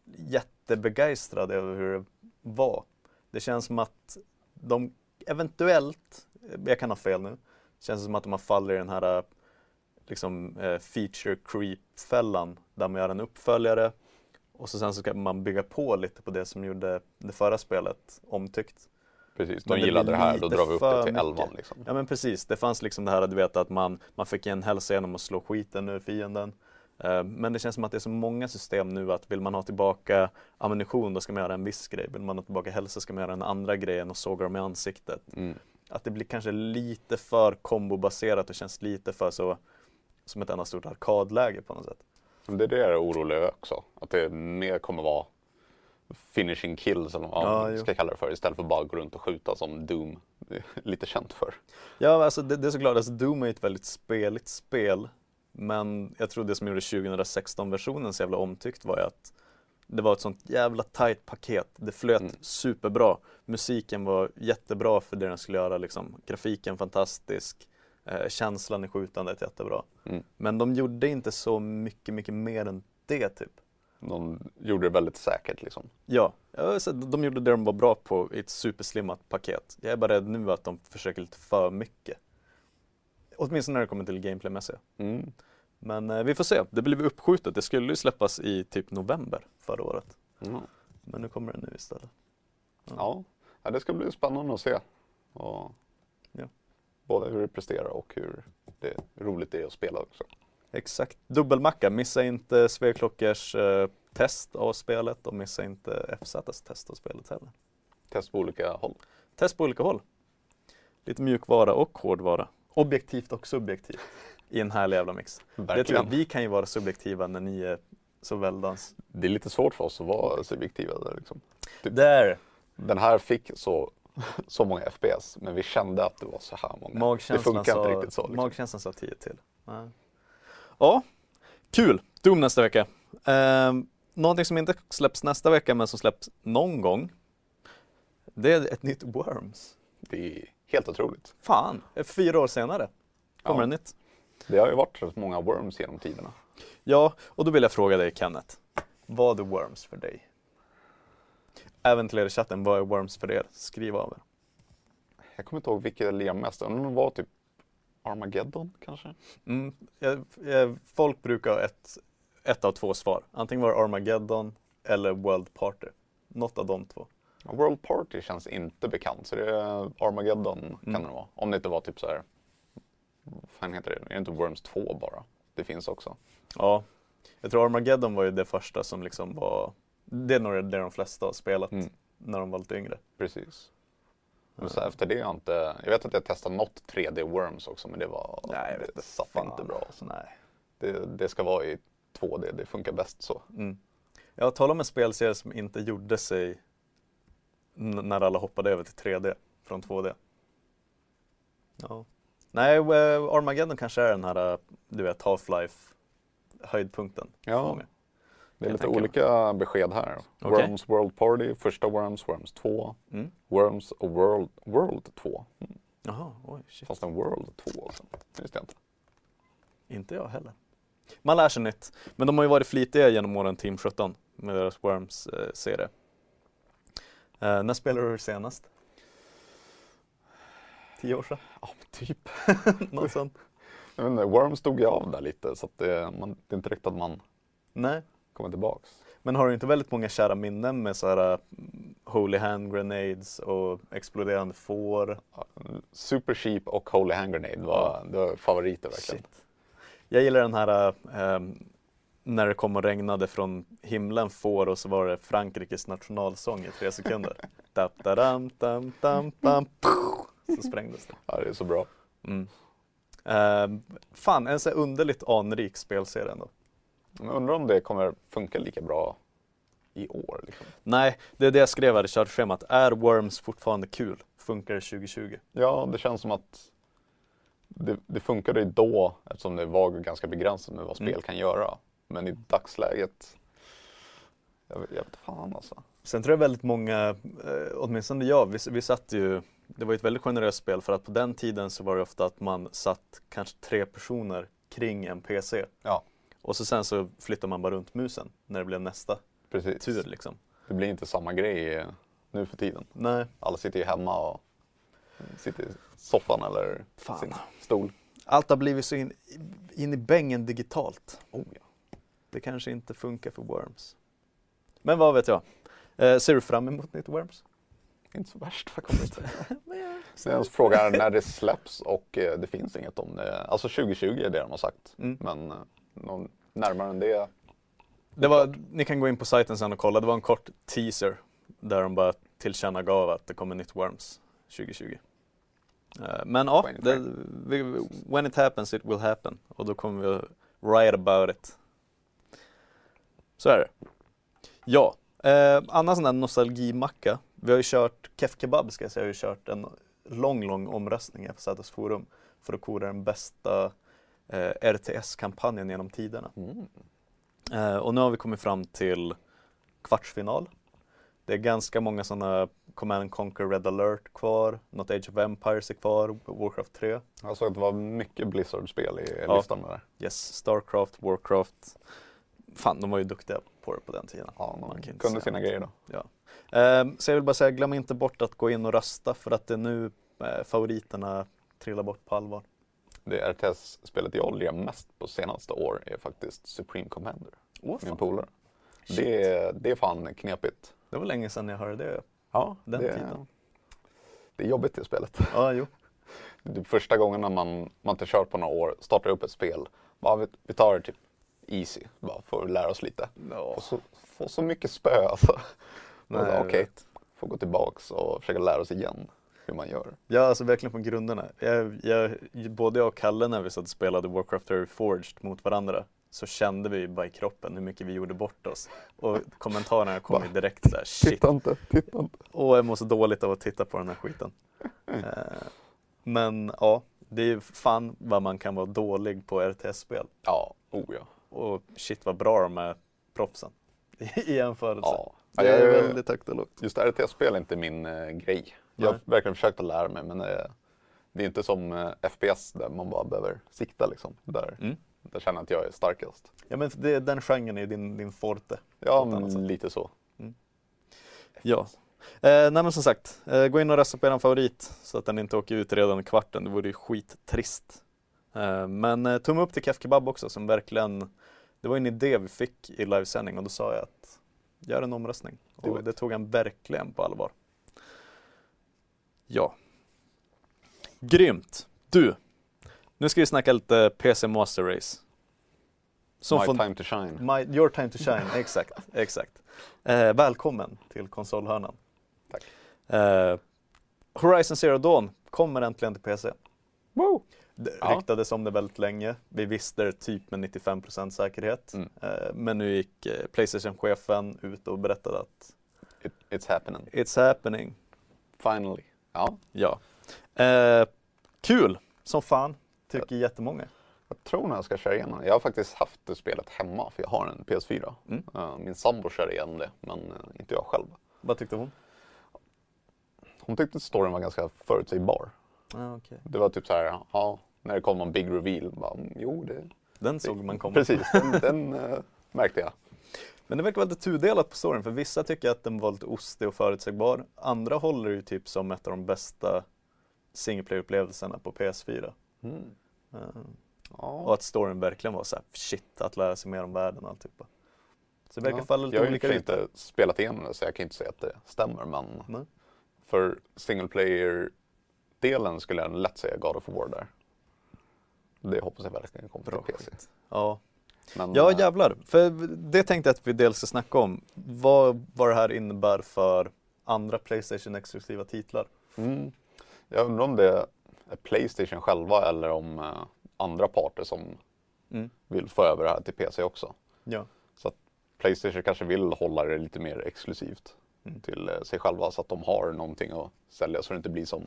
jättebegeistrad över hur det var. Det känns som att de eventuellt, jag kan ha fel nu, känns som att de har fallit i den här eh, liksom, eh, feature creep-fällan där man gör en uppföljare och så sen så ska man bygga på lite på det som gjorde det förra spelet omtyckt. Precis, de gillade det här, då drar vi upp det till mycket. 11 liksom. Ja men precis, det fanns liksom det här du vet att man, man fick en hälsa genom att slå skiten ur fienden. Eh, Men det känns som att det är så många system nu att vill man ha tillbaka ammunition då ska man göra en viss grej. Vill man ha tillbaka hälsa ska man göra den andra grejen och såga dem i ansiktet. Mm. Att det blir kanske lite för kombobaserat och känns lite för så som ett enda stort arkadläge på något sätt. Det är det jag är orolig över också. Att det mer kommer vara finishing kills eller vad Ja, man jo. ska kalla det för. Istället för bara gå runt och skjuta som Doom är lite känt för. Ja, alltså det, det är såklart, alltså Doom är ett väldigt speligt spel. Men jag tror det som gjorde 2016-versionen så jävla omtyckt var ju att det var ett sånt jävla tight paket. Det flöt Mm. superbra. Musiken var jättebra för det den skulle göra liksom. Grafiken fantastisk. Eh, känslan i skjutandet jättebra. Mm. Men de gjorde inte så mycket, mycket mer än det typ. De gjorde det väldigt säkert liksom. Ja, de gjorde det de var bra på i ett superslimmat paket. Jag är bara rädd nu att de försöker lite för mycket. Åtminstone när det kommer till gameplaymässiga. Mm. Men eh, vi får se. Det blev uppskjutet. Det skulle ju släppas i typ november förra året. Mm. Men nu kommer det nu istället. Ja. ja, det ska bli spännande att se. Och Ja. Både hur det presterar och hur det roligt det är att spela också. Exakt. Dubbelmacka. Missa inte Sveklockers eh, test av spelet och missa inte FZs test av spelet heller. Test på olika håll. Test på olika håll. Lite mjukvara och hårdvara. Objektivt och subjektivt. I en härlig jävla mix. Det Verkligen. vi kan ju vara subjektiva när ni är så väldans. Det är lite svårt för oss att vara subjektiva där liksom. Där! Den här fick så, så många FPS, men vi kände att det var så här många. Magkänslan det funkar sa, inte riktigt så. Liksom. Magkänslan sa 10 till. Ja. ja, kul! Doom nästa vecka. Ehm, någonting som inte släpps nästa vecka men som släpps någon gång. Det är ett nytt Worms. Det är helt otroligt. Fan, fyra år senare kommer Ja. det nytt. Det har ju varit rätt många Worms genom tiderna. Ja, och då vill jag fråga dig Kenneth. Vad är Worms för dig? Även till er i chatten, vad är Worms för er? Skriv av er. Jag kommer inte ihåg vilket jag led mest. Om det var typ Armageddon kanske? Mm, jag, jag, folk brukar ha ett, ett av två svar. Antingen var det Armageddon eller World Party. Något av de två. World Party känns inte bekant, så det är Armageddon kan Mm. det vara. Om det inte var typ så här. Vad fan heter det? Är det inte Worms 2 bara? Det finns också. Ja, jag tror Armageddon var ju det första som liksom var Det är nog det de flesta har spelat Mm. när de var lite yngre. Precis. Men så efter det har jag inte, jag vet att jag testat något 3D Worms också men det var, Nej, jag vet det satt fan. inte bra. Alltså. Nej. Det, det ska vara i 2D, det funkar bäst så. Mm. Jag talar om en spelserie som inte gjorde sig när alla hoppade över till 3D från 2D. Ja. Nej, eh, Armageddon kanske är den här, eh, du vet, Half-Life höjdpunkten. Ja. Det är lite tänka mig. olika besked här. Okej. Worms World Party, första Worms, Worms 2, Mm. Worms och World, World 2. Mm. Jaha, oj, shit. Fast en World 2 också. Det visste jag inte. Inte jag heller. Man lär sig nytt. Men de har ju varit flitiga genom åren Team 17 med deras Worms-serie. Eh, när spelade du senast? Tio år sedan? Ja, typ. Något sånt? Jag vet inte, Worms stod jag av där lite så att det, man, det är inte riktigt att man Nej. Kommer tillbaks. Men har du inte väldigt många kära minnen med så här mm, Holy Hand Grenades och exploderande får? Super Sheep och Holy Hand Grenade var, det var favoriter verkligen. Shit. Jag gillar den här ehm, när det kom och regnade från himlen får och så var det Frankrikes nationalsång i tre sekunder. Tap, tadam, tam, tam, tam, puh, så sprängdes det. Ja, det är så bra. Mm. Ehm, fan, en så underligt anrik spelserie ändå. Undrar om det kommer funka lika bra i år. Liksom. Nej, det är det jag skrev här i körschemat. Är Worms fortfarande kul? funkar det 2020? Ja, det känns som att det, det funkade ju då eftersom det var ganska begränsat med vad spel Mm. kan göra. Men i dagsläget, jag, jag vet fan alltså. Sen tror jag väldigt många, eh, åtminstone jag, vi, vi satt ju, det var ju ett väldigt generöst spel för att på den tiden så var det ofta att man satt kanske tre personer kring en PC. Ja. Och så sen så flyttar man bara runt musen när det blev nästa Precis. tur liksom. Det blir inte samma grej eh, nu för tiden. Nej, Alla sitter ju hemma och sitter i soffan eller Fan. sin stol. allt har blivit så in, in i bängen digitalt. Oh, ja. Det kanske inte funkar för Worms. Men vad vet jag. Eh, ser du fram emot nytt Worms? Inte så värst faktiskt. Jag frågar när det släpps och eh, det finns inget om det. Alltså 2020 är det de har sagt. Mm. Men eh, någon närmare än det. Det var, ni kan gå in på sajten sen och kolla, det var en kort teaser där de bara tillkännagav att det kommer nytt Worms 2020. Eh, Men ja, When it det, vi, when it happens it will happen och då kommer vi write about it. Så är det. Ja, eh, annan sån där nostalgimacka. Vi har ju kört, Kef Kebab ska jag säga, har ju kört en lång, lång omröstning i FZs forum för att kora den bästa eh, RTS-kampanjen genom tiderna. Mm. Eh, och nu har vi kommit fram till kvartsfinal. Det är ganska många sådana Command and Conquer Red alert kvar, något Age of Empires är kvar, Warcraft 3, Jag såg att det var mycket Blizzard-spel i Ja. listan med det. yes, Starcraft, Warcraft. Fan, de var ju duktiga på det på den tiden. Ja, Man de kan inte kunde sina något. grejer då. Eh, så jag vill bara säga, glöm inte bort att gå in och rösta för att det är nu eh, favoriterna trillar bort på allvar. Det RTS-spelet jag lirar mest på senaste år är faktiskt Supreme Commander. Åh, Min polare. Det, är- det är fan knepigt. Det var länge sedan jag hörde det. Ja, Den det, tiden. det är jobbigt det spelet. Ja, jo. Det första gången när man, man inte kört på några år, startar upp ett spel. Bara, vi, vi tar det typ easy, bara för att lära oss lite. Ja. Och så får så mycket spö alltså. Okej, vet. får gå tillbaks och försöka lära oss igen hur man gör. Ja, alltså verkligen från grunderna. Jag, jag, både jag och Kalle när vi satt och spelade Warcraft 3 Forged mot varandra så kände vi bara i kroppen hur mycket vi gjorde bort oss. Och kommentarerna kom ju direkt där, shit, inte, titta inte. åh jag mår så dåligt av att titta på den här skiten. Eh, men ja, det är ju fan vad man kan vara dålig på RTS-spel. Ja, oh ja. Och shit vad bra de är proffsen i jämförelse. ja. Det är väldigt högt och lågt. Just RTS-spel är inte min eh, grej. Jag har verkligen försökt att lära mig men eh, det är inte som eh, FPS där man bara behöver sikta liksom. Där, Mm. där känner jag att jag är starkast. Ja men det, den genren är din, din forte. Ja, men lite så. Ja. Eh, nej men som sagt, eh, gå in och rösta på er favorit så att den inte åker ut redan i kvarten. Det vore ju skittrist. Eh, men eh, tumme upp till Kef Kebab också som verkligen, det var en idé vi fick i livesändning och då sa jag att gör en omröstning. Och det tog han verkligen på allvar. Ja. Grymt. Du, nu ska vi snacka lite PC Master Race. Som My time to shine. My, your time to shine, exakt. exakt. Eh, välkommen till konsolhörnan. Tack. Eh, Horizon Zero Dawn kommer äntligen till PC. Woo! Det Ja. ryktades om det väldigt länge. Vi visste det typ med 95% säkerhet. Mm. Eh, men nu gick eh, Playstation-chefen ut och berättade att It, it's happening. It's happening. Finally. Ja, Ja. Eh, kul som fan, tycker jättemånga. jag tror när jag ska köra igenom det. Jag har faktiskt haft det spelet hemma för jag har en PS4. Mm. Eh, Min sambo kör igenom det, men eh, inte jag själv. Vad tyckte hon? Hon tyckte storyn var ganska förutsägbar. Ah, okay. Det var typ så här, ja, när det kom någon big reveal, bara, "Mm, jo det... Den såg man komma. Precis, den, den eh, märkte jag. Men det verkar vara lite tudelat på storyn för vissa tycker att den var lite ostig och förutsägbar. Andra håller ju typ som ett av de bästa single player-upplevelserna på PS4. Mm. Eh, Ja. och att storyn verkligen var så här, shit, att lära sig mer om världen och alltihopa. Så det verkar Ja. falla lite jag har olika för sig inte spelat igenom det så jag kan inte säga att det stämmer men Nej. för single player-delen skulle jag lätt säga God of War där. Det hoppas jag verkligen kommer Bra till PC. Ja. Men, ja, eh, jävlar. För det tänkte jag att vi dels ska snacka om. Vad, vad det här innebär för andra Playstation-exklusiva titlar. Mm. Jag undrar om det är Playstation själva eller om eh, andra parter som Mm. vill få över det här till PC också. Ja. Så att Playstation kanske vill hålla det lite mer exklusivt. Mm. till eh, sig själva så att de har någonting att sälja så det inte blir som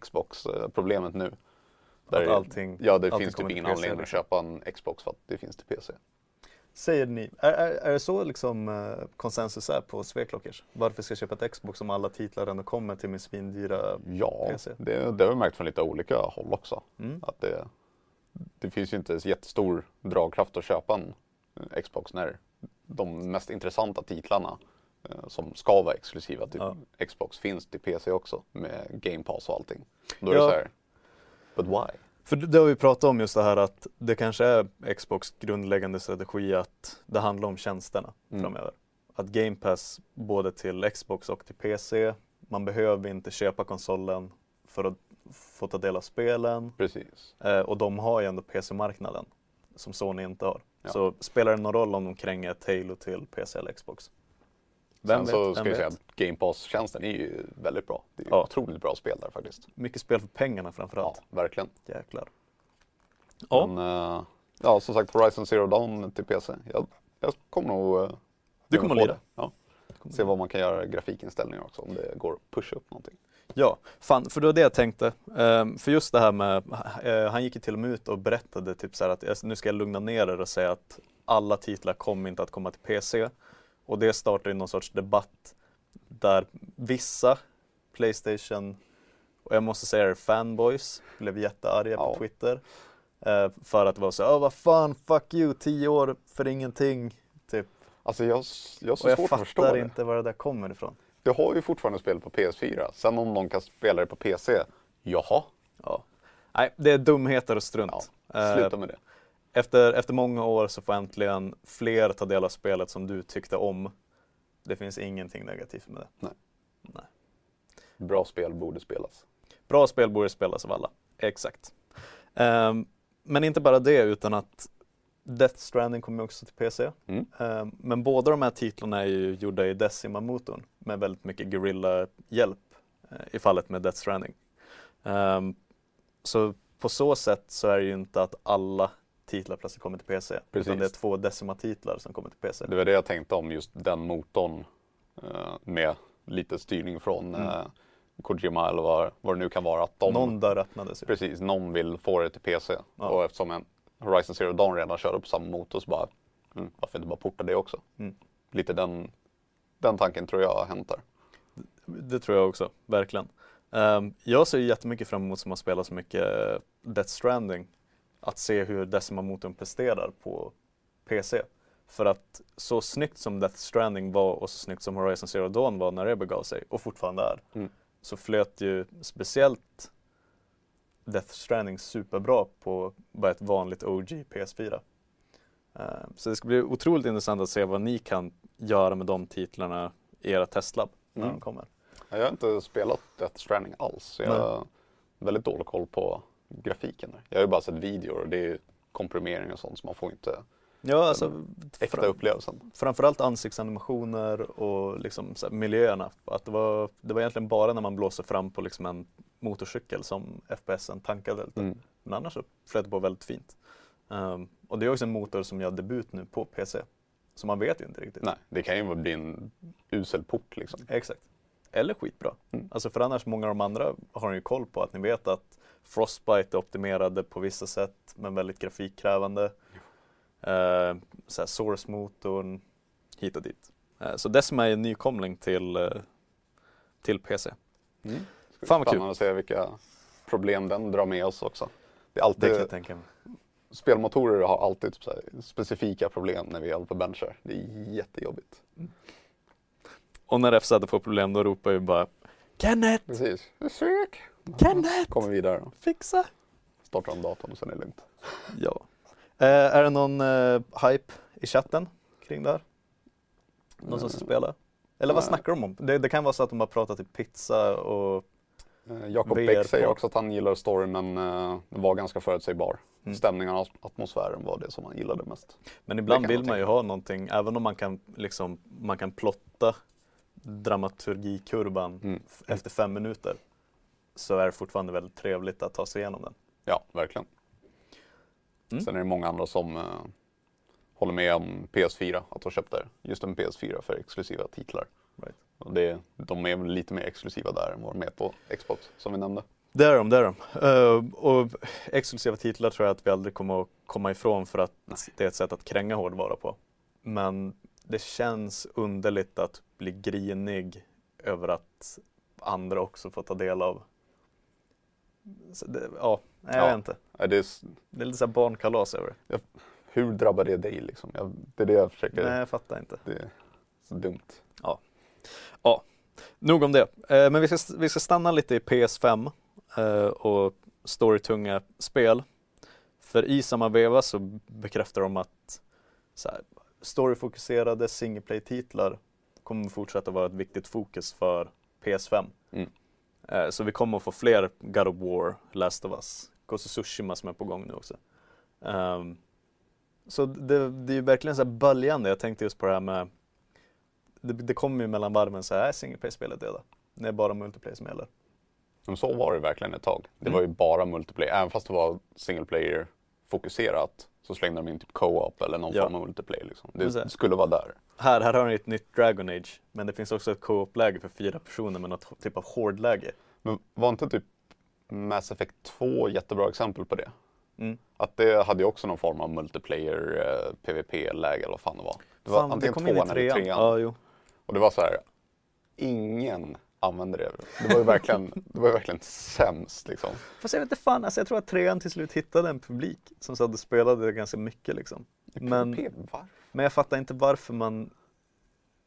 Xbox-problemet nu. Att allting, ja, det allting finns typ ingen anledning att köpa en Xbox för att det finns till PC. Säger ni, är, är, är det så liksom eh, konsensus är på Sveklockers? Varför ska jag köpa ett Xbox om alla titlar ändå kommer till min svindyra Ja, PC. det, det har vi märkt från lite olika håll också. mm. Att det, det finns ju inte så jättestor dragkraft att köpa en eh, Xbox när de mest intressanta titlarna eh, som ska vara exklusiva till Ja. Xbox finns till PC också med Game Pass och allting. Då är Ja. det så här, but why? För det har vi pratat om just det här att det kanske är Xbox grundläggande strategi att det handlar om tjänsterna Mm. framöver. Att Game Pass både till Xbox och till PC, man behöver inte köpa konsolen för att få ta del av spelen Precis. eh, och de har ju ändå PC-marknaden som Sony inte har. Ja. Så spelar det någon roll om de kränger ett Halo till PC eller Xbox? Sen vet? så Vem ska jag säga att Game Pass-tjänsten är ju väldigt bra. Det är Ja. otroligt bra spel där faktiskt. Mycket spel för pengarna Ja, framförallt. verkligen. Jäklar. Ja. Men, eh, ja, som sagt Horizon Zero Dawn till PC. Jag, jag kommer nog eh, Du kommer att lira? Ja. Se vad man kan göra grafikinställningar också, om det går att pusha upp någonting. Ja, fan, för det var det jag tänkte. Ehm, för just det här med, eh, han gick ju till och med ut och berättade typ så här att nu ska jag lugna ner er och säga att alla titlar kommer inte att komma till PC. Och det startar ju någon sorts debatt där vissa Playstation, och jag måste säga det, fanboys, blev jättearga Ja. på Twitter. eh, för att det var så, åh vad fan, fuck you, tio år för ingenting. Typ. Alltså jag, jag har så Och jag svårt att förstå fattar det. inte var det där kommer ifrån. Du har ju fortfarande spel på PS4. Sen om någon kan spela det på PC, jaha, Ja. Nej, det är dumheter och strunt. Ja, sluta med det. Efter, efter många år så får äntligen fler ta del av spelet som du tyckte om. Det finns ingenting negativt med det. Bra spel borde spelas. Bra spel borde spelas av alla. Exakt. Ehm, men inte bara det utan att Death Stranding kommer också till PC. Mm. Ehm, men båda de här titlarna är ju gjorda i Decima-motorn med väldigt mycket Guerrilla-hjälp eh, i fallet med Death Stranding. Ehm, så på så sätt så är det ju inte att alla titlar plötsligt kommer till PC. Precis. Utan det är två Decima-titlar som kommer till PC. Det var det jag tänkte om just den motorn eh, med lite styrning från Mm. eh, Kojima eller vad, vad det nu kan vara. Att de, Någon dörr öppnades. Precis, någon vill få det till PC. Ja. Och eftersom en Horizon Zero Dawn redan körde på samma motor så bara, mm, varför inte bara porta det också? Mm. Lite den, den tanken tror jag har hänt där. Det tror jag också, verkligen. Ehm, jag ser jättemycket fram emot som har spelat så mycket Death Stranding. Att se hur Decima-motorn presterar på PC. För att så snyggt som Death Stranding var och så snyggt som Horizon Zero Dawn var när det begav sig och fortfarande är. Mm. Så flöt ju speciellt Death Stranding superbra på bara ett vanligt OG PS4. Ehm, så det ska bli otroligt intressant att se vad ni kan göra med de titlarna i era testlab när Mm. de kommer. Jag har inte spelat Death Stranding alls. Jag Nej. har väldigt dålig koll på grafiken. Där. Jag har ju bara sett videor och det är komprimering och sånt så man får inte Ja, alltså äkta fram, upplevelsen. framförallt ansiktsanimationer och liksom miljöerna. Att det, var, det var egentligen bara när man blåser fram på liksom en motorcykel som FPSen tankade lite. Mm. Men annars så flöt det på väldigt fint. Ehm, och det är också en motor som gör debut nu på PC. Så man vet ju inte riktigt. Nej, det kan ju bli en usel port liksom. Exakt. Eller skitbra. Mm. Alltså för annars, många av de andra har ju koll på att ni vet att Frostbite är optimerade på vissa sätt men väldigt grafikkrävande. Uh, så Source-motorn, hit och dit. Eh, så Decima är en nykomling till, eh, till PC. Mm. Fan vad kul. Spännande att se vilka problem den drar med oss också. Det är Det alltid, jag tänka mig. spelmotorer har alltid typ här specifika problem när vi håller på benchar. Det är jättejobbigt. Och när FZ får problem då ropar vi bara Kenneth! Precis. Försök! Kenneth! Kommer vidare då. Fixa! Startar om datorn och sen är det lugnt. Ja. Eh, är det någon eh, hype i chatten kring det här? Någon som ska spela? Eller vad Nej. snackar de om? Det, det kan vara så att de har pratat i pizza och Eh, Jakob VR Bäck säger också att han gillar storyn men eh, den var ganska förutsägbar. Mm. Stämningen och atmosfären var det som han gillade mest. Men ibland vill man ju ha någonting, även om man kan, liksom, man kan plotta dramaturgikurvan Mm. efter fem minuter så är det fortfarande väldigt trevligt att ta sig igenom den. Ja, verkligen. Mm. Sen är det många andra som eh, håller med om PS4, att de köpte just en PS4 för exklusiva titlar. Right. Och det, de är väl lite mer exklusiva där än vad de är på Xbox, som vi nämnde. Det är de, det är de. Uh, och exklusiva titlar tror jag att vi aldrig kommer att komma ifrån för att Nej. det är ett sätt att kränga hårdvara på. Men det känns underligt att bli grinig över att andra också får ta del av. Det, ja, jag ja. vet inte. Det är, det är lite såhär barnkalas över det. Hur drabbar det dig liksom? Jag, det är det jag försöker... Nej, jag fattar inte. Det är så dumt. Ja. Ja, nog om det. Eh, men vi ska, vi ska stanna lite i PS5 eh, och storytunga spel. För i samma veva så bekräftar de att så här, storyfokuserade single play-titlar kommer fortsätta vara ett viktigt fokus för PS5. Mm. Eh, så vi kommer att få fler God of War, Last of Us, Ghost Tsushima som är på gång nu också. Um, så det, det är ju verkligen så här böljande. Jag tänkte just på det här med det, det kommer ju mellan varven så här, single play-spelet döda. Det är bara multiplayer som gäller. Men så var det verkligen ett tag. Det mm. var ju bara multiplayer. Även fast det var single player fokuserat så slängde de in typ co-op eller någon ja. form av multiplayer. Liksom. Det skulle vara där. Här, här har ni ett nytt Dragon Age, men det finns också ett co-op-läge för fyra personer med något typ av hårdläge. Men var inte typ Mass Effect 2 jättebra exempel på det? Mm. Att det hade ju också någon form av multiplayer eh, PVP-läge eller vad fan det var. Det var fan, antingen det tvåan eller trean. Ja, jo. Och det var så här, ingen använde det. Det var ju verkligen, det var verkligen sämst liksom. Fast jag vet inte fan, alltså jag tror att trean till slut hittade en publik som satt och spelade ganska mycket liksom. Men, men jag fattar inte varför man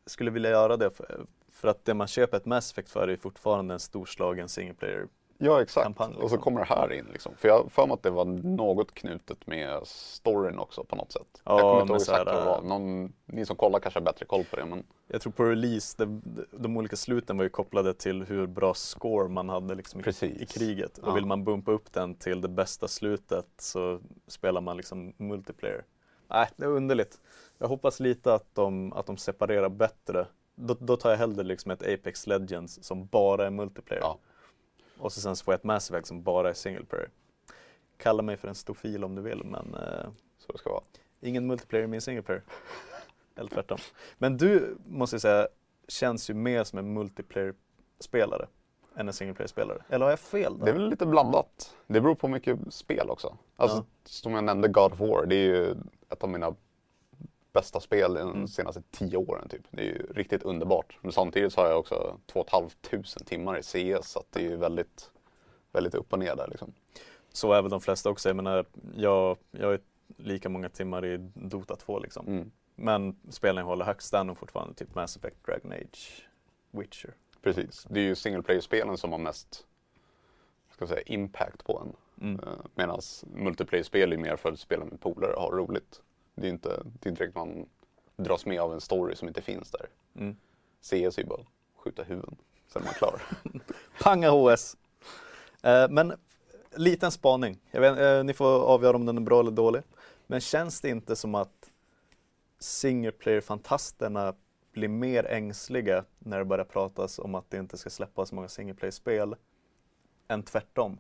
skulle vilja göra det. För, för att det man köper ett Mass Effect för är fortfarande en storslagen single player Ja exakt, liksom. och så liksom. kommer det här in liksom. För jag har för mig att det var något knutet med storyn också på något sätt. Ja, jag kommer inte ihåg exakt vad det var. Någon, ni som kollar kanske har bättre koll på det. Men... Jag tror på release, det, de olika sluten var ju kopplade till hur bra score man hade liksom i, i, kriget. Och ja. vill man bumpa upp den till det bästa slutet så spelar man liksom multiplayer. Nej, det är underligt. Jag hoppas lite att de, att de separerar bättre. Då, då tar jag hellre liksom ett Apex Legends som bara är multiplayer. Ja och så sen så får jag ett Mass Effect som bara är single player. Kalla mig för en stofil om du vill men eh, så det ska vara. Ingen multiplayer i min single player. Eller tvärtom. Men du måste jag säga känns ju mer som en multiplayer-spelare än en single player-spelare. Eller har jag fel? Då? Det är väl lite blandat. Det beror på mycket spel också. Alltså, ja. Som jag nämnde, God of War, det är ju ett av mina bästa spel de mm. senaste tio åren typ. Det är ju riktigt underbart. Men samtidigt så har jag också 2 500 timmar i CS så det är ju väldigt, väldigt upp och ner där liksom. Så är väl de flesta också. Jag menar, jag, jag har lika många timmar i Dota 2 liksom. Mm. Men spelen jag håller högst är nog fortfarande typ Mass Effect, Dragon Age, Witcher. Precis, det är ju single player-spelen som har mest ska säga, impact på en. Mm. Eh, Medan multiplayer-spel är mer för att spela med polare och ha roligt. Det är inte, det är inte direkt man dras med av en story som inte finns där. Mm. CS är ju bara skjuta huvuden, sen är man klar. Panga HS! Eh, men liten spaning. Vet, eh, ni får avgöra om den är bra eller dålig. Men känns det inte som att single player-fantasterna blir mer ängsliga när det börjar pratas om att det inte ska släppas så många single player-spel än tvärtom?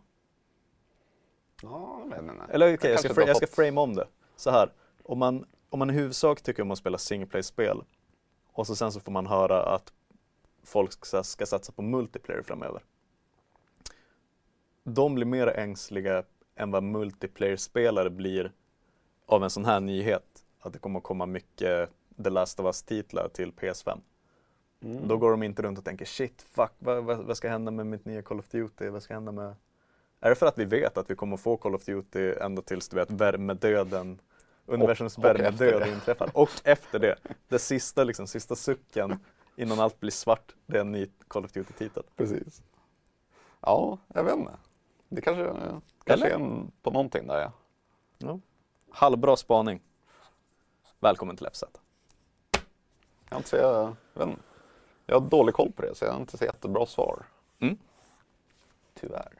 Ja, men, nej. Eller okej, okay, jag, ska, jag ska frame om det. Så här, om man, om man i huvudsak tycker om att spela single play-spel och så sen så får man höra att folk ska, ska satsa på multiplayer framöver. De blir mer ängsliga än vad multiplayer-spelare blir av en sån här nyhet. Att det kommer att komma mycket The Last of Us-titlar till PS5. Mm. Då går de inte runt och tänker shit, fuck, vad, vad, ska hända med mitt nya Call of Duty? Vad ska hända med... Är det för att vi vet att vi kommer få Call of Duty ända tills du vet värmedöden universums värmedöd inträffar. Och efter det, det sista, liksom, sista sucken innan allt blir svart, det är en ny Call of Duty-titel. Precis. Ja, jag vet inte. Det kanske, kanske är en, på någonting där ja. ja. Halvbra spaning. Välkommen till FZ. Jag, inte så, jag, jag, har dålig koll på det så jag har inte så jättebra svar. Mm. Tyvärr.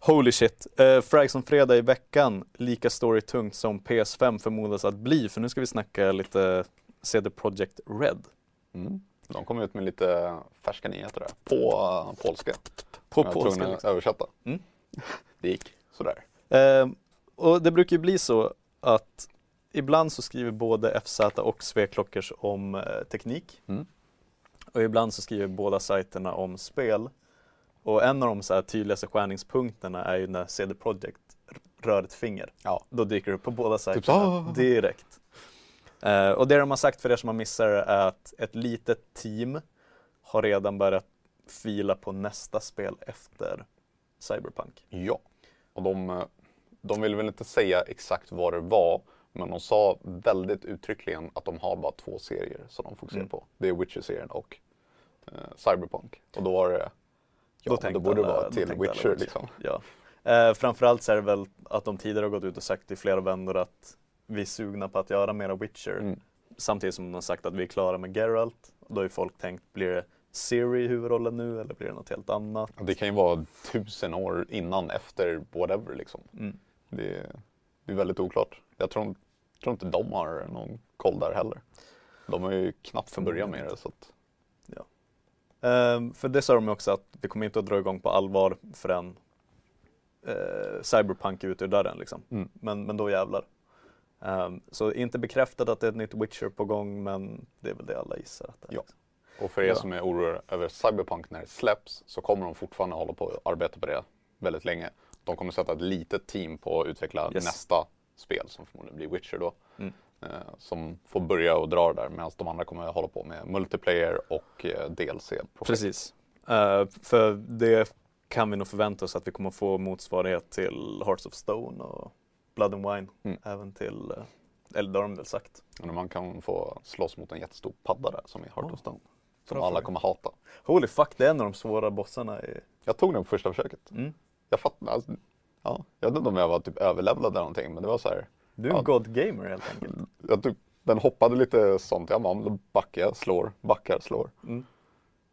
Holy shit. Uh, Frags fredag i veckan, lika storytungt som PS5 förmodas att bli. För nu ska vi snacka lite CD Projekt Red. Mm. De kom ut med lite färska nyheter där, på uh, polska. På polska? Jag liksom. översätta. Mm. Det gick sådär. Uh, och det brukar ju bli så att ibland så skriver både FZ och Sveklockers om eh, teknik. Mm. Och ibland så skriver båda sajterna om spel. Och en av de så här tydligaste skärningspunkterna är ju när CD Projekt rör ett finger. Ja. Då dyker det upp på båda Typ sajterna så. direkt. Eh, och det de har sagt för er som har missat det är att ett litet team har redan börjat fila på nästa spel efter Cyberpunk. Ja. Och de, eh, de vill väl inte säga exakt vad det var, men de sa väldigt uttryckligen att de har bara två serier som de fokuserar Mm. på. Det är Witcher-serien och eh, Cyberpunk. Och då var det, ja, Då då, borde det alla- vara då till alla Witcher Witcher. liksom. Ja. Eh, framförallt så är det väl att de tidigare har gått ut och sagt i flera vändor att vi är sugna på att göra mera Witcher. Mm. Samtidigt som de har sagt att vi är klara med Geralt. Då har ju folk tänkt, blir det Siri i huvudrollen nu eller blir det något helt annat? Det kan ju vara tusen år innan, efter, whatever liksom. Mm. Det, det är väldigt oklart. Jag tror, tror inte de har någon koll där heller. De har ju knappt fått börja med det. Så att, Eh, för det sa de också att vi kommer inte att dra igång på allvar förrän eh, Cyberpunk är ute ur dörren liksom. Mm. Men, men då jävlar. Eh, så inte bekräftat att det är ett nytt Witcher på gång men det är väl det alla gissar att det är. Ja. liksom. och för er Ja. som är oroliga över Cyberpunk när det släpps så kommer de fortfarande hålla på och arbeta på det väldigt länge. De kommer sätta ett litet team på att utveckla Yes. nästa spel som förmodligen blir Witcher då. Mm. Eh, som får börja och dra där medan de andra kommer hålla på med multiplayer och eh, DLC-projekt. Precis. Eh, för det kan vi nog förvänta oss att vi kommer få motsvarighet till Hearts of Stone och Blood and Wine. Mm. Även till, eh, eller det har de väl sagt. När man kan få slåss mot en jättestor padda där som i Heart Oh. of Stone. Som alla kommer hata. Holy fuck, det är en av de svåra bossarna i... Jag tog den på första försöket. Mm. Jag fattar, alltså, ja, jag vet inte om jag var typ överlevlad eller någonting men det var så här. Du är en Ja. God Gamer helt enkelt. Jag typ, den hoppade lite sånt, jag bara, då backar jag, slår, backar, slår. Mm.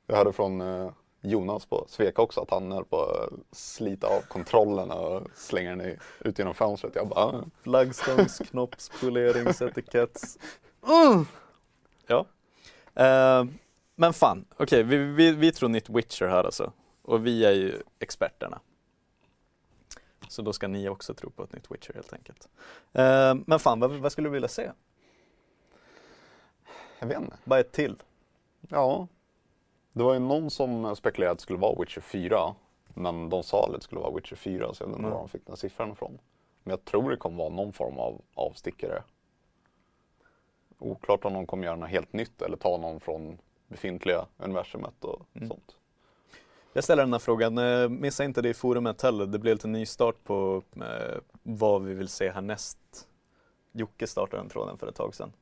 Jag hörde från eh, Jonas på Sveka också att han höll på att slita av kontrollen och slänga den ut genom fönstret. Jag bara, ah. Flaggstångs, knopps, poleringsetiketts. Mm. Ja. Eh, men fan, okej, vi, vi, vi tror nytt Witcher här alltså. Och vi är ju experterna. Så då ska ni också tro på ett nytt Witcher helt enkelt. Eh, men fan, vad, vad skulle du vilja se? jag vet inte. Bara ett till? Ja. Det var ju någon som spekulerade att det skulle vara Witcher 4. Men de sa att det skulle vara Witcher 4 så jag vet inte Mm. var de fick den siffran ifrån. Men jag tror det kommer vara någon form av avstickare. Oklart om de kommer göra något helt nytt eller ta någon från befintliga universumet och Mm. sånt. Jag ställer den här frågan, eh, missa inte det i forumet heller. Det blir lite ny start på eh, vad vi vill se härnäst. Jocke startade den tråden för ett tag sedan.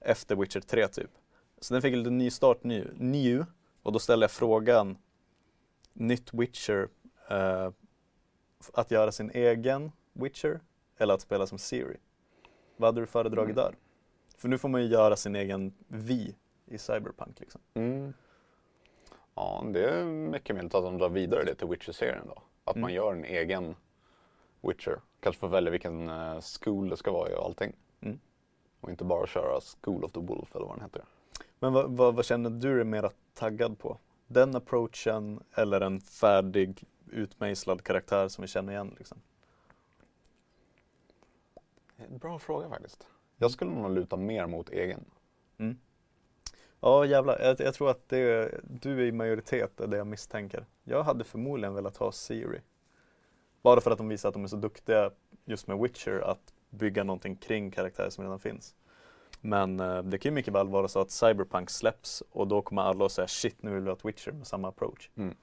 Efter Witcher 3 typ. Så den fick lite ny start nu. New, och då ställer jag frågan, nytt Witcher, eh, att göra sin egen Witcher eller att spela som Siri? Vad hade du föredragit Mm. där? För nu får man ju göra sin egen Vi i Cyberpunk liksom. Mm. Ja, det är mycket möjligt att de drar vidare det till Witcher-serien då. Att Mm. man gör en egen Witcher. Kanske får välja vilken uh, school det ska vara i och allting. Mm. Och inte bara köra School of the Wolf eller vad den heter. Men vad, vad, vad känner du dig mer taggad på? Den approachen eller en färdig utmejslad karaktär som vi känner igen? Liksom? Bra fråga faktiskt. Jag skulle nog luta mer mot egen. Mm. Ja jävlar, jag, jag tror att det, du är i majoritet, är det jag misstänker. Jag hade förmodligen velat ha Siri. Bara för att de visar att de är så duktiga just med Witcher att bygga någonting kring karaktärer som redan finns. Men eh, det kan ju mycket väl vara så att Cyberpunk släpps och då kommer alla att säga shit nu vill vi ha ett Witcher med samma approach. Mm.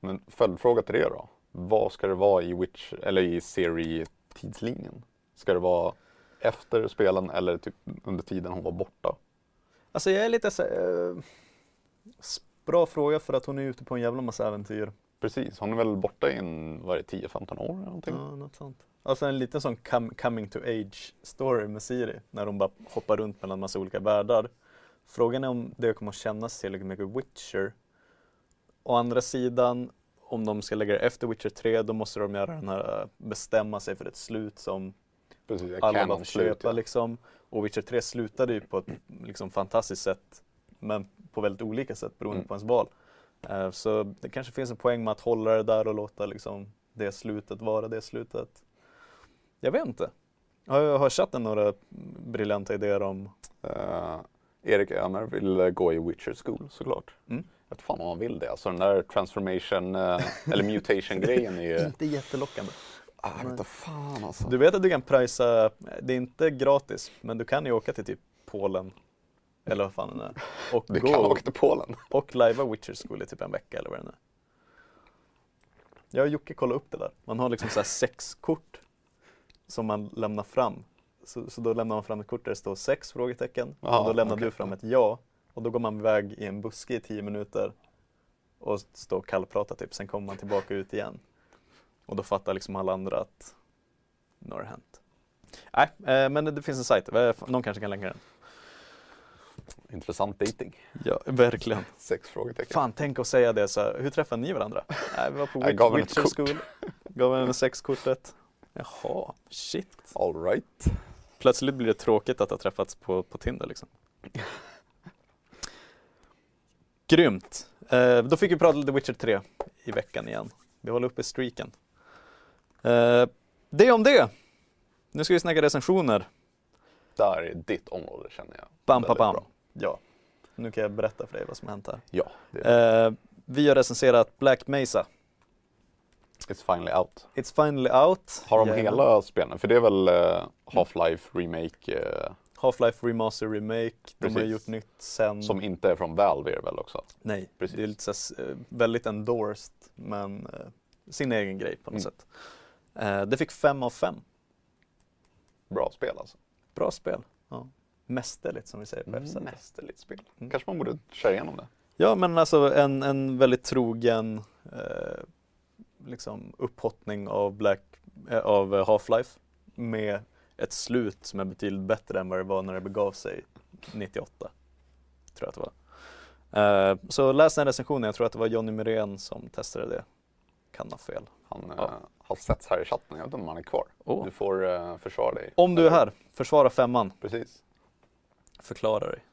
Men följdfråga till det då. Vad ska det vara i Witch eller i Siri-tidslinjen? Ska det vara efter spelen eller typ under tiden hon var borta? Alltså jag är lite så eh, Bra fråga för att hon är ute på en jävla massa äventyr. Precis, hon är väl borta i en, vad är det, 10-15 år eller någonting? Ja, något sånt. Alltså en liten sån com- coming to age story med Siri. När hon bara hoppar runt mellan massa olika världar. Frågan är om det kommer att kännas tillräckligt mycket Witcher. Å andra sidan, om de ska lägga det efter Witcher 3 då måste de göra den här, bestämma sig för ett slut som Precis, alla bara köpa liksom. Och Witcher 3 slutade ju på ett liksom, fantastiskt sätt. Men på väldigt olika sätt beroende Mm. på ens val. Eh, så det kanske finns en poäng med att hålla det där och låta liksom, det slutet vara det slutet. Jag vet inte. Har, har chatten några briljanta idéer om Eh, Erik Ömer vill eh, gå i Witcher School såklart. Mm. Jag vet fan om han vill det. Alltså den där transformation eh, eller mutation grejen är ju... Inte jättelockande. Ah, jag vet fan alltså. Du vet att du kan prisa, det är inte gratis, men du kan ju åka till typ Polen eller vad fan det är och Du gå kan åka till Polen. och lajva Witcher School i typ en vecka eller vad det är. Jag och Jocke kollade upp det där. Man har liksom så här sex kort som man lämnar fram. Så, så då lämnar man fram ett kort där det står sex frågetecken Aha, och då lämnar okej. du fram ett ja och då går man iväg i en buske i tio minuter och står och kallpratar typ. Sen kommer man tillbaka ut igen. Och då fattar liksom alla andra att nu har det hänt. Nej, eh, men det finns en sajt. Eh, Någon kanske kan länka den. Intressant dating. Ja, verkligen. Sex frågetecken. Fan, tänk att säga det så här. Hur träffade ni varandra? Nej, vi var på Jag gav Witcher kort. School. Gav henne sexkortet. Jaha, shit. All right. Plötsligt blir det tråkigt att ha träffats på, på Tinder liksom. Grymt. Eh, då fick vi prata lite Witcher 3 i veckan igen. Vi håller uppe streaken. Eh, det om det. Nu ska vi snacka recensioner. Där är ditt område känner jag. Bam, Väldigt bam. Ja. Nu kan jag berätta för dig vad som har hänt här. Ja, Eh, vi har recenserat Black Mesa. it's finally out. It's finally out. Har de Jajamän. hela spelen? För det är väl eh, Half-Life Remake eh, Half-Life Remaster Remake. De har Precis. gjort nytt sen. som inte är från Valve är det väl också? Nej, Precis. det är lite så eh, väldigt endorsed men eh, sin egen grej på något Mm. sätt. Eh, det fick fem av fem. Bra spel alltså. Bra spel. Ja. Mästerligt som vi säger på FZ. Mästerligt spel. Mm. Kanske man borde köra igenom det. Ja men alltså en, en väldigt trogen eh, liksom upphottning av, Black, eh, av eh, Half-Life med ett slut som är betydligt bättre än vad det var när det begav sig 98. Tror jag att det var. Eh, så läs den recensionen, jag tror att det var Johnny Myrén som testade det. Kan ha fel. Han Ja. Har setts här i chatten, jag vet inte om han är kvar. Åh. Du får eh, försvara dig. Om du är här, försvara femman, Precis. förklara dig.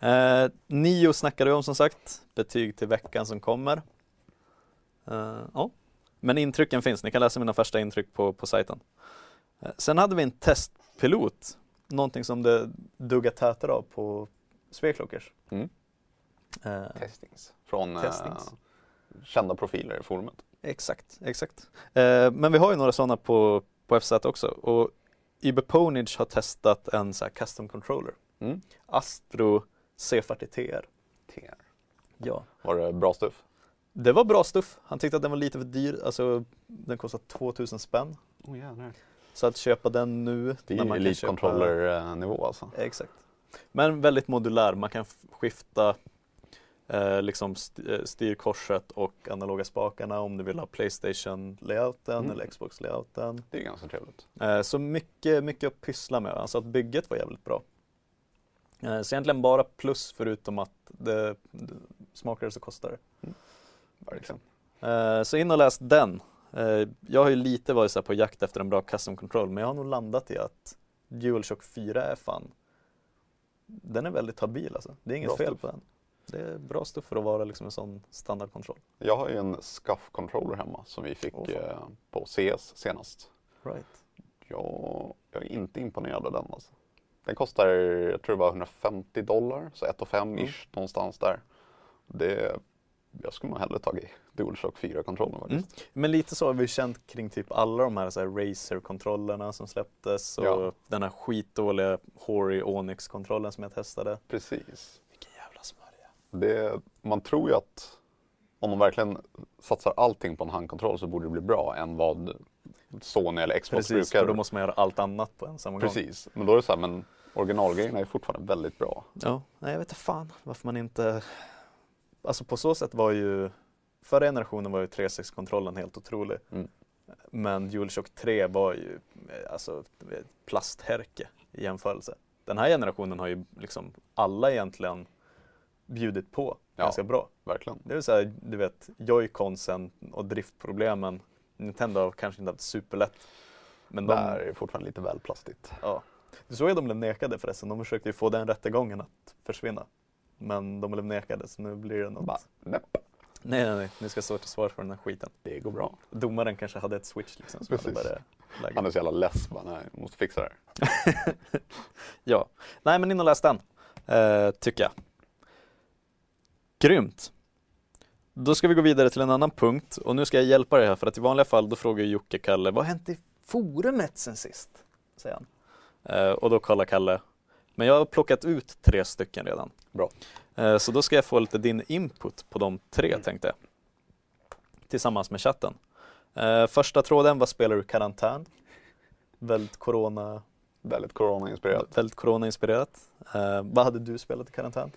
Eh, nio snackade vi om som sagt, betyg till veckan som kommer. Eh, ja. Men intrycken finns, ni kan läsa mina första intryck på, på sajten. Eh, sen hade vi en testpilot, någonting som det duggar tätare av på Sveklockers. Mm. Eh, Testings. Från eh, Testings. kända profiler i forumet. Exakt, exakt. Eh, men vi har ju några sådana på, på FZ också och Iberponage har testat en så här custom controller. Mm. Astro C40 TR. Ja. Var det bra stuff? Det var bra stuff. Han tyckte att den var lite för dyr, alltså den kostar 2000 spänn. Oh, jävlar. Så att köpa den nu Det är ju kan köpa- elite-controller-nivå alltså. Exakt. Men väldigt modulär, man kan skifta eh, liksom st- eh, styrkorset och analoga spakarna om du vill ha Playstation-layouten Mm. eller Xbox-layouten. Det är ganska trevligt. Eh, Så mycket, mycket att pyssla med. Alltså att bygget var jävligt bra. Eh, Så egentligen bara plus förutom att det, det smakar så kostar det. Verkligen. Eh, Så in och läs den. Eh, Jag har ju lite varit så här på jakt efter en bra custom control men jag har nog landat i att DualShock 4 är fan Den är väldigt habil alltså. Det är inget Bra fel på den. Det är bra stuff för att vara liksom en sån standardkontroll. Jag har ju en SCUF-controller hemma som vi fick fan. eh, på CS senast. Right. Jag, jag är inte imponerad av den alltså. Den kostar, jag tror det var 150 dollar, så 1 5 Mm. ish någonstans där. Det, jag skulle nog hellre tagit DualShock 4-kontrollen faktiskt. Men lite så har vi känt kring typ alla de här, så här Razer-kontrollerna som släpptes och Ja. den här skitdåliga Hori Onyx-kontrollen som jag testade. Precis. Det, man tror ju att om de verkligen satsar allting på en handkontroll så borde det bli bra än vad Sony eller Xbox Precis, brukar. för då måste man göra allt annat på en samma gång. Precis, men då är det så här, men originalgrejerna är fortfarande väldigt bra. Ja, nej jag vet inte fan varför man inte Alltså på så sätt var ju Förra generationen var ju 360-kontrollen helt otrolig Mm. Men DualShock 3 var ju alltså plasthärke i jämförelse Den här generationen har ju liksom alla egentligen bjudit på Ja. ganska bra Verkligen. Det är så här, du vet, joyconsen och driftproblemen Nintendo har kanske inte haft superlätt Men de, Där är det fortfarande lite väl plastigt. Ja. Du såg att de blev nekade förresten. De försökte ju få den rättegången att försvinna. Men de blev nekade så nu blir det något. Bara, nej. Nej, nej, nej, ni ska stå till svars för den här skiten. Det går bra. Domaren kanske hade ett switch liksom. Som hade Precis. bara läge. Han är så jävla less bara, nej, måste fixa det här. Ja, nej men in och läs den, eh, tycker jag. Grymt. Då ska vi gå vidare till en annan punkt och nu ska jag hjälpa dig här för att i vanliga fall då frågar Jocke Kalle, vad har hänt i forumet sen sist? Säger han. Eh, och då kollar Kalle, men jag har plockat ut tre stycken redan. Bra. Eh, så då ska jag få lite din input på de tre Mm. tänkte jag. Tillsammans med chatten. Eh, första tråden, vad spelar du i karantän? Väldigt corona Väldigt corona-inspirerat. Väldigt corona-inspirerat. Eh, vad hade du spelat i karantän?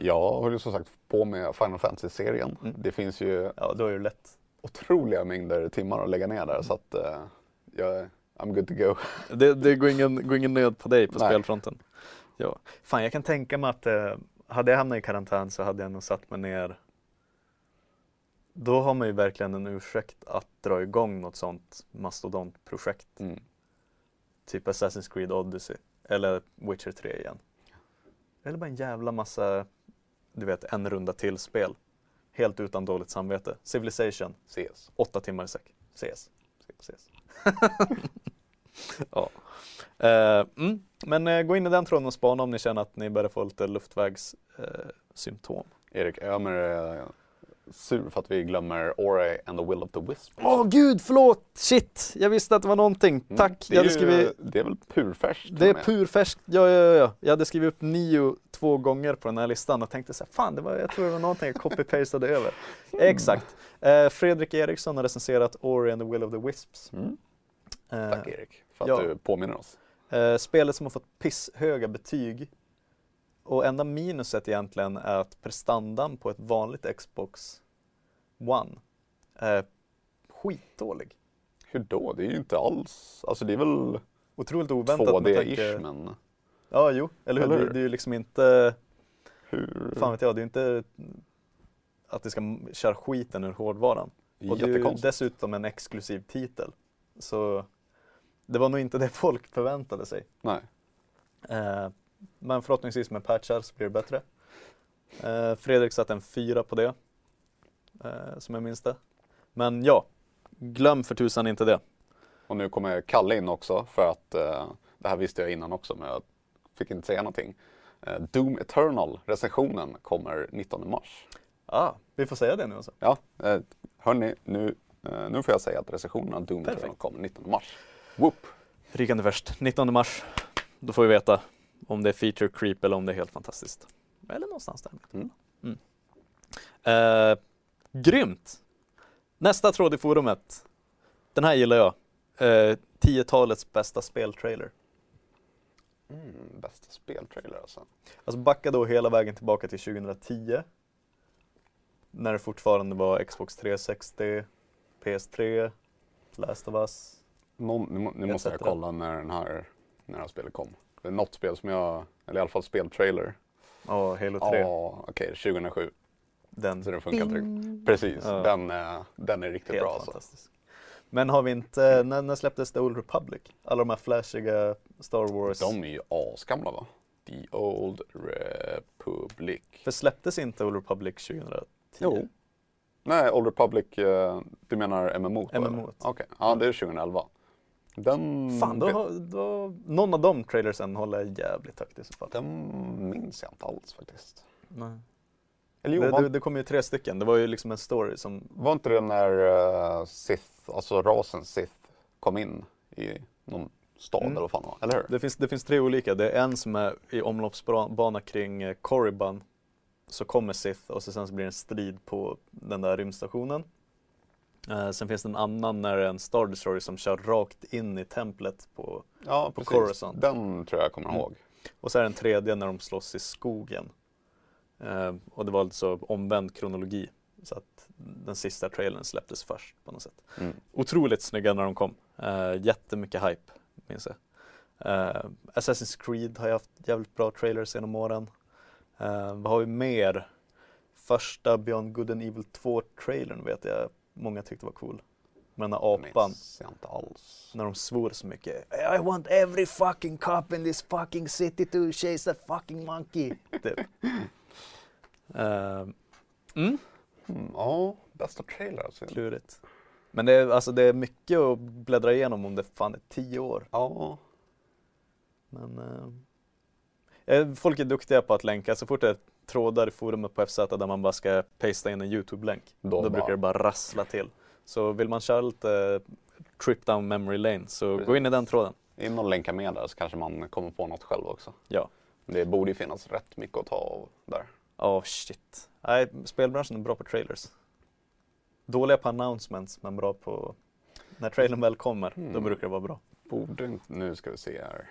Jag håller ju som sagt på med Final Fantasy-serien. Mm. Det finns ju Ja, då är det lätt. otroliga mängder timmar att lägga ner där så att eh, jag, I'm good to go. Det, det går, ingen, går ingen nöd på dig på Nej. spelfronten. Ja. Fan, jag kan tänka mig att eh, hade jag hamnat i karantän så hade jag nog satt mig ner. Då har man ju verkligen en ursäkt att dra igång något sånt mastodontprojekt. Mm. Typ Assassin's Creed Odyssey. Eller Witcher 3 igen. Eller bara en jävla massa, du vet, en runda till spel. Helt utan dåligt samvete. Civilization, CS. åtta timmar i säck. CS. CS. ja. Eh, mm. Men eh, gå in i den tråden och spana om ni känner att ni börjar få lite luftvägssymptom. Eh. Erik Ömer eh, sur för att vi glömmer Ori and the Will of the Wisp. Åh gud, förlåt! Shit, jag visste att det var någonting. Mm, Tack! Det jag är, hade ju, skrivit, det är väl purfärskt? det är purfärskt. Ja, ja, ja, ja. Jag hade skrivit upp nio två gånger på den här listan och tänkte så här, fan, det var, jag tror det var någonting jag copy-pastade över. Exakt. Eh, Fredrik Eriksson har recenserat Ori and the Will of the Wisps. Mm. Eh, Tack Erik för att ja. du påminner oss. Eh, spelet som har fått pisshöga betyg. Och enda minuset egentligen är att prestandan på ett vanligt Xbox One är skitdålig. Hur då? Det är ju inte alls, alltså det är väl Otroligt oväntat. med 2D-ish tanke- men Ja, jo, eller hur? Eller Det, det är ju liksom inte, hur? fan vet jag, det är inte att det ska köra skiten ur hårdvaran. Och det är ju dessutom en exklusiv titel. Så det var nog inte det folk förväntade sig. Nej. Eh, men förhoppningsvis med patchar så blir det bättre. Eh, Fredrik satte en fyra på det. Eh, som jag minns det. Men ja, glöm för tusan inte det. Och nu kommer Kalle in också för att eh, det här visste jag innan också men jag fick inte säga någonting. Eh, Doom Eternal, recensionen, kommer 19 mars. Ah, vi får säga det nu alltså. Ja, eh, hörni, nu, eh, nu får jag säga att recensionen av Doom Perfekt. Eternal kommer 19 mars. Whoop! Rykande först, 19 mars. Då får vi veta om det är feature creep eller om det är helt fantastiskt. Eller någonstans där. Mm. Mm. Eh, grymt! Nästa tråd i forumet. Den här gillar jag. Eh, 10-talets bästa speltrailer. Mm, bästa speltrailer alltså. Alltså backa då hela vägen tillbaka till 2010. När det fortfarande var Xbox 360, PS3, Last of Us. Någon, nu, nu måste jag kolla när, den här, när det här spelet kom. Det är något spel som jag, eller i alla fall speltrailer. Ja, Halo 3. Ja, okej, 2007. Den Så den funkar inte. Precis, Ja. den, är- den är riktigt helt bra alltså. fantastisk. Men har vi inte, när, när släpptes The Old Republic? Alla de här flashiga Star Wars. De är ju asgamla va? The Old Republic. För släpptes inte Old Republic 2010? Nej, Old Republic, eh, du menar MMO? MMO. Okej, ja det är 2011. Den, Fan, då, då, någon av de trailersen håller jävligt högt i så fall. den minns jag inte alls faktiskt. Nej. Eller jo, Det, var, det, det kom ju tre stycken, det var ju liksom en story som var inte det när uh, Sith, alltså rasen Sith kom in i någon stad Mm. eller vad fan var? Eller hur? Det finns, det finns tre olika. Det är en som är i omloppsbana kring eh, Korriban. Så kommer Sith och så sen så blir det en strid på den där rymdstationen. Eh, sen finns det en annan när det är en Star Destroyer som kör rakt in i templet på Ja, på. Coruscant. Den tror jag kommer Mm. ihåg. Och så är det en tredje när de slåss i skogen. Eh, och det var alltså omvänd kronologi. Så att den sista trailern släpptes först på något sätt. Mm. Otroligt snygga när de kom. Uh, jättemycket hype, minns jag. Eh, Assassin's Creed har jag haft jävligt bra trailers genom åren. Eh, vad har vi mer? Första Beyond Good and Evil 2-trailern vet jag många tyckte var cool. Med den här apan, när de svor så mycket. I want every fucking cop in this fucking city to chase that fucking monkey. Typ. Eh, mm. Mm, ja, bästa trailer alltså. Klurigt. Men det är, alltså, det är mycket att bläddra igenom om det fan är tio år. Ja, Men eh, eh, folk är duktiga på att länka. Så fort det är trådar i forumet på FZ där man bara ska pasta in en YouTube-länk, då, då, bara, brukar det bara rassla till. Så vill man köra lite trip down memory lane så gå in i den tråden. in och länka med där så kanske man kommer på något själv också. Ja. Det borde ju finnas rätt mycket att ta av där. Oh shit. Nej, spelbranschen är bra på trailers. Dåliga på announcements men bra på när trailern väl kommer, då Mm. brukar det vara bra. Borde inte, nu ska vi se här.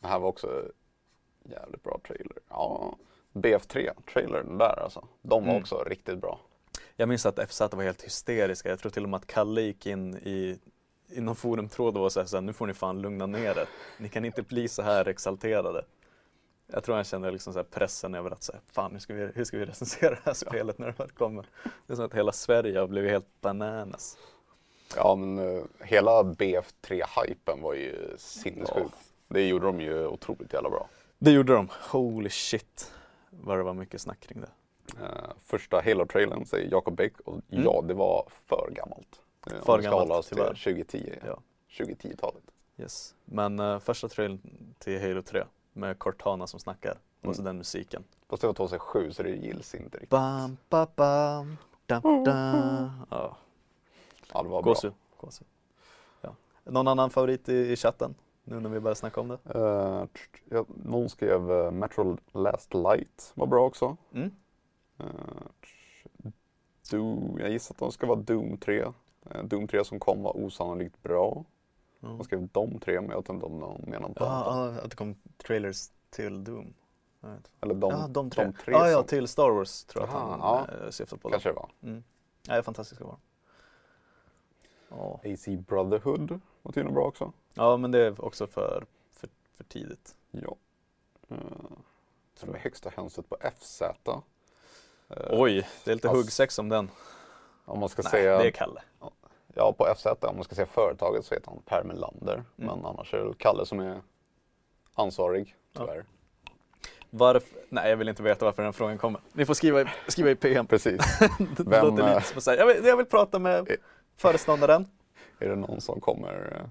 Det här var också jävligt bra trailer. Ja, BF3, trailern där alltså. De var Mm. också riktigt bra. Jag minns att FZ var helt hysteriska. Jag tror till och med att Kalle gick in i, i någon forumtråd och var så här, så här, nu får ni fan lugna ner er. Ni kan inte bli så här exalterade. Jag tror han kände liksom så här pressen över att säga, fan hur ska, vi, hur ska vi recensera det här spelet när det väl kommer? Det är som att hela Sverige har blivit helt bananas. Ja, men uh, hela BF3-hypen var ju sinnessjuk. Det gjorde de ju otroligt jävla bra. Det gjorde de. Holy shit vad det var mycket snack kring det. Eh, första Halo-trailern säger Jacob Beck och Mm. ja, det var för gammalt. Eh, om För ska gammalt, tyvärr. 2010, Ja. 2010-talet. Yes. Men uh, första trailern till Halo 3 med Cortana som snackar och så Mm. den musiken. Fast det var 2007 så det gills inte riktigt. Bam, ba, bam, dam, da. Ja, Ja, det var bra. gåshud. gåshud. Ja. Någon annan favorit i, i chatten? Nu när vi börjar snacka om det. Tr- ja, någon skrev uh, Metro Last Light var bra också. Mm. Eh, tr- Do, jag gissar att de ska vara Doom 3. Eh, Doom 3 som kom var osannolikt bra. Ja. De skrev de tre men jag vet inte om de menar på ja, att det kom trailers till Doom. Eller de, ja, de tre. de tre ja, ja, som- till Star Wars tror jag Aha, att han ja. syftar på. kanske det var. Mm. Ja, det är fantastiska var ja. AC Brotherhood var tydligen bra också. ja, men det är också för, för, för tidigt. Ja. Uh, som är högsta hönset på FZ. Eh, Oj, det är lite huggsex om den. Om man ska Nej, säga, det är Kalle. ja på FZ, om man ska säga företaget så heter han Per Melander. Mm. Men annars är det Kalle som är ansvarig, Ja. tyvärr. Varför? Nej, jag vill inte veta varför den frågan kommer. Ni får skriva i, skriva i PM. Precis. Det Vem, låter eh, lite som att säga, jag vill, jag vill prata med Eh. föreståndaren. Är det någon som kommer eh,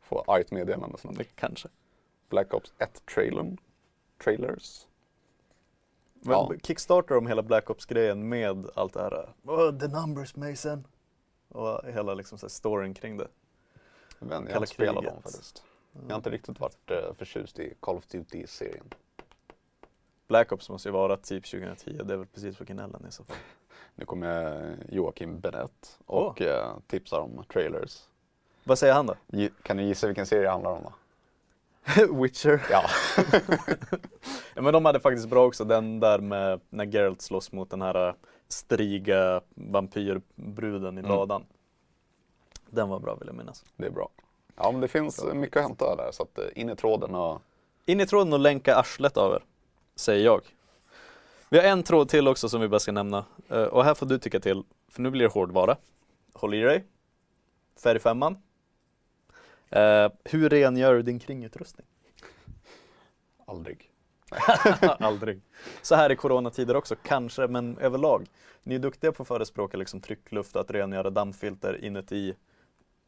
få argt meddelande? Det kanske. Black Ops 1-trailern. Trailers. Men Ja. Kickstarter om hela Black Ops-grejen med allt det här. Oh, the numbers Mason. Och hela liksom så här storyn kring det. Inte, jag har inte spelat dem faktiskt. Jag har inte riktigt varit eh, förtjust i Call of Duty-serien. Black Ops måste ju vara typ 2010. Det är väl precis på kanalen i så fall. Nu kommer eh, Joakim Bennett och eh, tipsar om trailers. Vad säger han då? Kan ni gissa vilken serie det handlar om då? Witcher. Ja, Ja, men de hade faktiskt bra också. Den där med när Geralt slåss mot den här äh, striga vampyrbruden i Mm. ladan. Den var bra vill jag minnas. det är bra. Ja, men det finns Bra eh, mycket att hämta där så att eh, in i tråden och In i tråden och länka arslet av er, säger jag. Vi har en tråd till också som vi bara ska nämna. Eh, Och här får du tycka till, för nu blir det hårdvara. Håll i dig. Färgfemman. Eh, hur rengör du din kringutrustning? aldrig. Aldrig. Så här i coronatider också, kanske, men överlag. Ni är duktiga på att förespråka liksom, tryckluft och att rengöra dammfilter inuti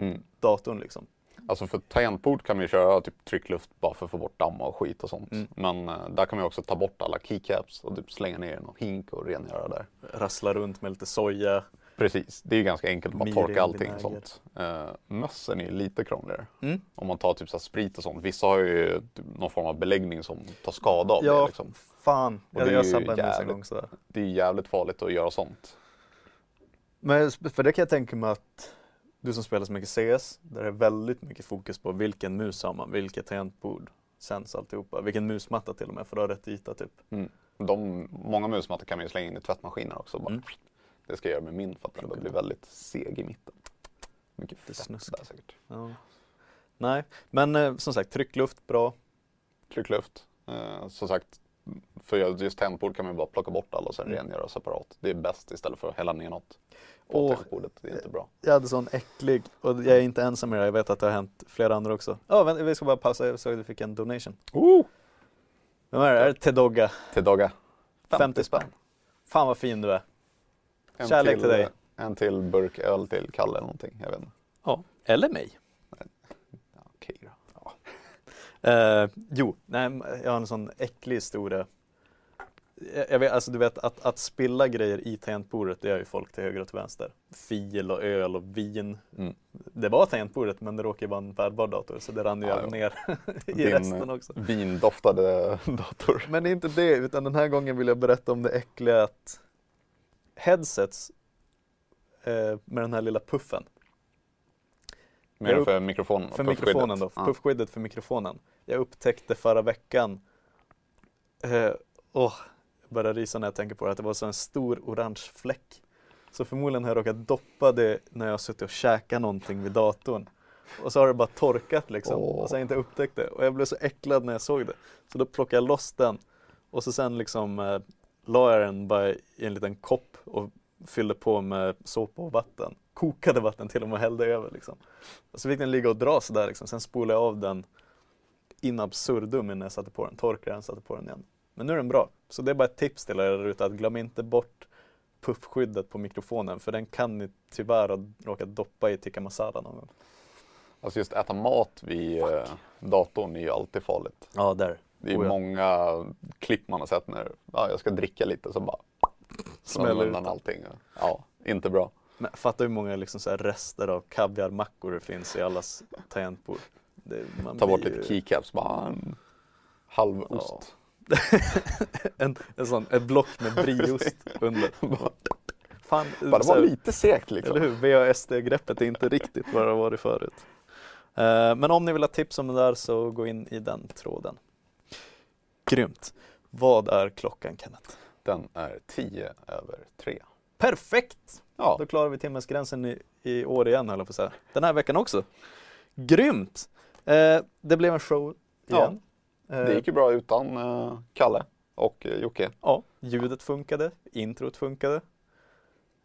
Mm. datorn. Liksom. Alltså för tangentbord kan man ju köra typ tryckluft bara för att få bort damm och skit och sånt. Mm. Men eh, där kan man ju också ta bort alla keycaps och typ slänga ner i någon hink och rengöra där. Rassla runt med lite soja. Precis, det är ju ganska enkelt att bara torka allting vinäger. sånt. Uh, mössen är ju lite krångligare. Mm. Om man tar typ så sprit och sånt. Vissa har ju typ någon form av beläggning som tar skada av det. Ja, Liksom. fan. Och Jag, det ju sabbade en gång sådär. Det är jävligt farligt att göra sånt. Men för det kan jag tänka mig att du som spelar så mycket CS, där det är väldigt mycket fokus på vilken mus har man, vilket tangentbord, sens alltihopa, vilken musmatta till och med för att ha rätt yta typ. De, många musmattor kan man ju slänga in i tvättmaskiner också. Bara. Mm. Det ska jag göra med min för att den börjar bli väldigt seg i mitten. Mycket fett snusk. där säkert. Ja. Nej, men eh, som sagt tryckluft, bra. Tryckluft. Eh, som sagt, för just tangentbord kan man ju bara plocka bort alla och sen Mm. rengöra separat. Det är bäst istället för att hälla ner något på tangentbordet. Det är inte bra. Jag hade sån äcklig, och jag är inte ensam med det, jag vet att det har hänt flera andra också. Ja, vänta, vi ska bara pausa, jag såg att du fick en donation. Oh! Vem är det? Är det Tedogga? Till dagar 50 spänn. Fan vad fin du är. En Kärlek till dig. En till burk öl till Kalle eller någonting. Jag vet inte. Ja, eller mig. Ja, Okej då. Eh, jo, nej, jag har en sån äcklig historia. Jag, vet, alltså du vet att, att spilla grejer i tangentbordet det gör ju folk till höger och till vänster. Fil och öl och vin. Mm. Det var tangentbordet men det råkade vara en bärbar dator så det rann ju ner i Din, resten också. Vindoftade dator. Men det är inte det utan den här gången vill jag berätta om det äckliga att headsets eh, med den här lilla puffen Mer för mikrofonen? För mikrofonen då, Ja. puffskyddet för mikrofonen. Jag upptäckte förra veckan, eh, jag börjar rysa när jag tänker på det, att det var så en stor orange fläck. Så förmodligen har jag råkat doppa det när jag har suttit och käkat någonting vid datorn. Och så har det bara torkat liksom. Åh. Och så har jag inte upptäckt det. Och jag blev så äcklad när jag såg det. Så då plockade jag loss den. Och så sen liksom eh, la jag den bara i en liten kopp och fyllde på med såpa och vatten. Kokade vatten till och med och hällde över liksom. Och så fick den ligga och dra sådär liksom. Sen spolade jag av den in absurdum innan jag satte på den. Torkade den, satte på den igen. Men nu är den bra. Så det är bara ett tips till er ute att glöm inte bort puffskyddet på mikrofonen för den kan ni tyvärr ha råkat doppa i tikka masala någon gång. Alltså just äta mat vid eh, datorn är ju alltid farligt. Ja, där. Det är ju Oh ja. många klipp man har sett när ja, jag ska dricka lite så bara Smäller undan allting. Ja, inte bra. Men fatta hur många liksom så här rester av kaviarmackor det finns i allas tangentbord. Det, Ta bort lite keycaps, bara en halv ost. en, en sån, ett block med brieost under. Fan, Bara var lite segt liksom. Eller hur? VASD-greppet är inte riktigt vad det har varit förut. Eh, Men om ni vill ha tips om det där så gå in i den tråden. Grymt. Vad är klockan Kenneth? Den är 10 över 3. Perfekt! Ja, Då klarar vi timmesgränsen i, i år igen höll jag på att säga. Den här veckan också. Grymt! Eh, det blev en show igen. Det Eh, gick ju bra utan eh, Kalle och eh, Jocke. Ja, ljudet funkade, introt funkade.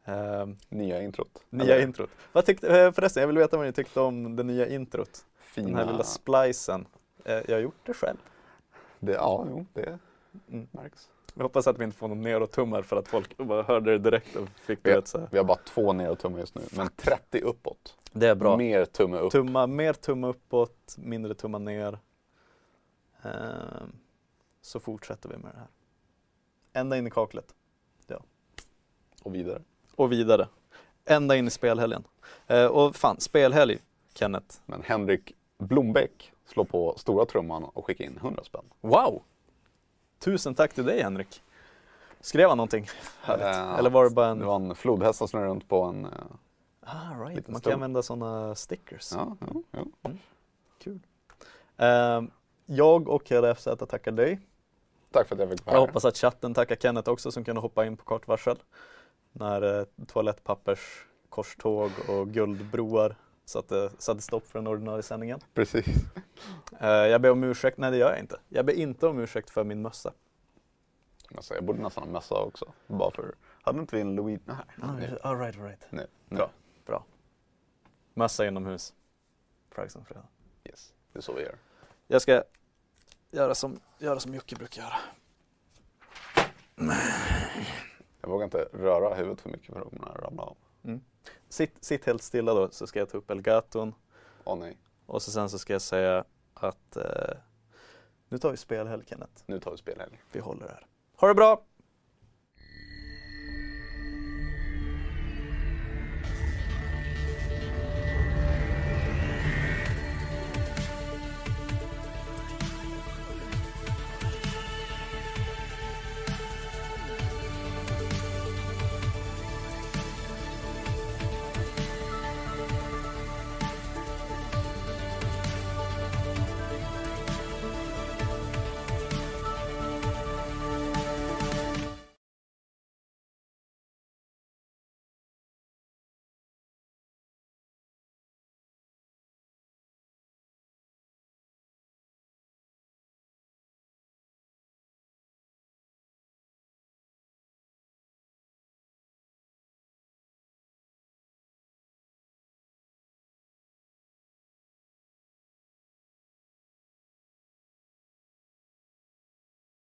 Eh, Nya introt. nya Eller introt. Vad tyckte, förresten, jag vill veta vad ni tyckte om det nya introt. Fina... Den här lilla splicen. Jag har gjort det själv. det, ja, jo, det Mm. märks. Jag hoppas att vi inte får någon neråt-tummar för att folk bara hörde det direkt och fick Ja. det så. Vi har bara två neråt-tummar just nu, men 30 uppåt. Det är bra. Mer tumme upp. Tumma, mer tumme uppåt, mindre tumma ner. Ehm, så fortsätter vi med det här. Ända in i kaklet. och vidare. Och vidare. Ända in i spelhelgen. Eh, och fan, spelhelg, Kenneth. Men Henrik Blombäck slår på stora trumman och skickar in 100 spänn. Wow! Tusen tack till dig Henrik. Skrev han någonting? Eh, Eller var det bara en... Det var en flodhäst som snurrade runt på en... eh, Ah, right. Man kan använda sådana stickers. Ja, ja, ja. Kul. Ehm, jag och hela FZ tackar dig. Tack för att jag fick vara Jag här. hoppas att chatten tackar Kenneth också som kunde hoppa in på kort varsel. När eh, toalettpappers korståg och guldbroar satte, satte stopp för den ordinarie sändningen. Precis. Eh, jag ber om ursäkt, nej det gör jag inte. Jag ber inte om ursäkt för min mössa. Alltså, jag borde nästan ha mössa också. Bara för... Hade inte vi en Louis? Nej, nej, all right, all right. nej. Bra. Mössa inomhus. Fragg som fredag. Yes. Det är så vi gör. Jag ska göra som, göra som Jocke brukar göra. Jag vågar inte röra huvudet för mycket för att kommer ramla av. Sitt, sitt helt stilla då så ska jag ta upp Elgaton Åh nej, och så sen så ska jag säga att eh, nu tar vi spelhelg Kenneth. nu tar vi spelhelg. Vi håller här. Ha det bra!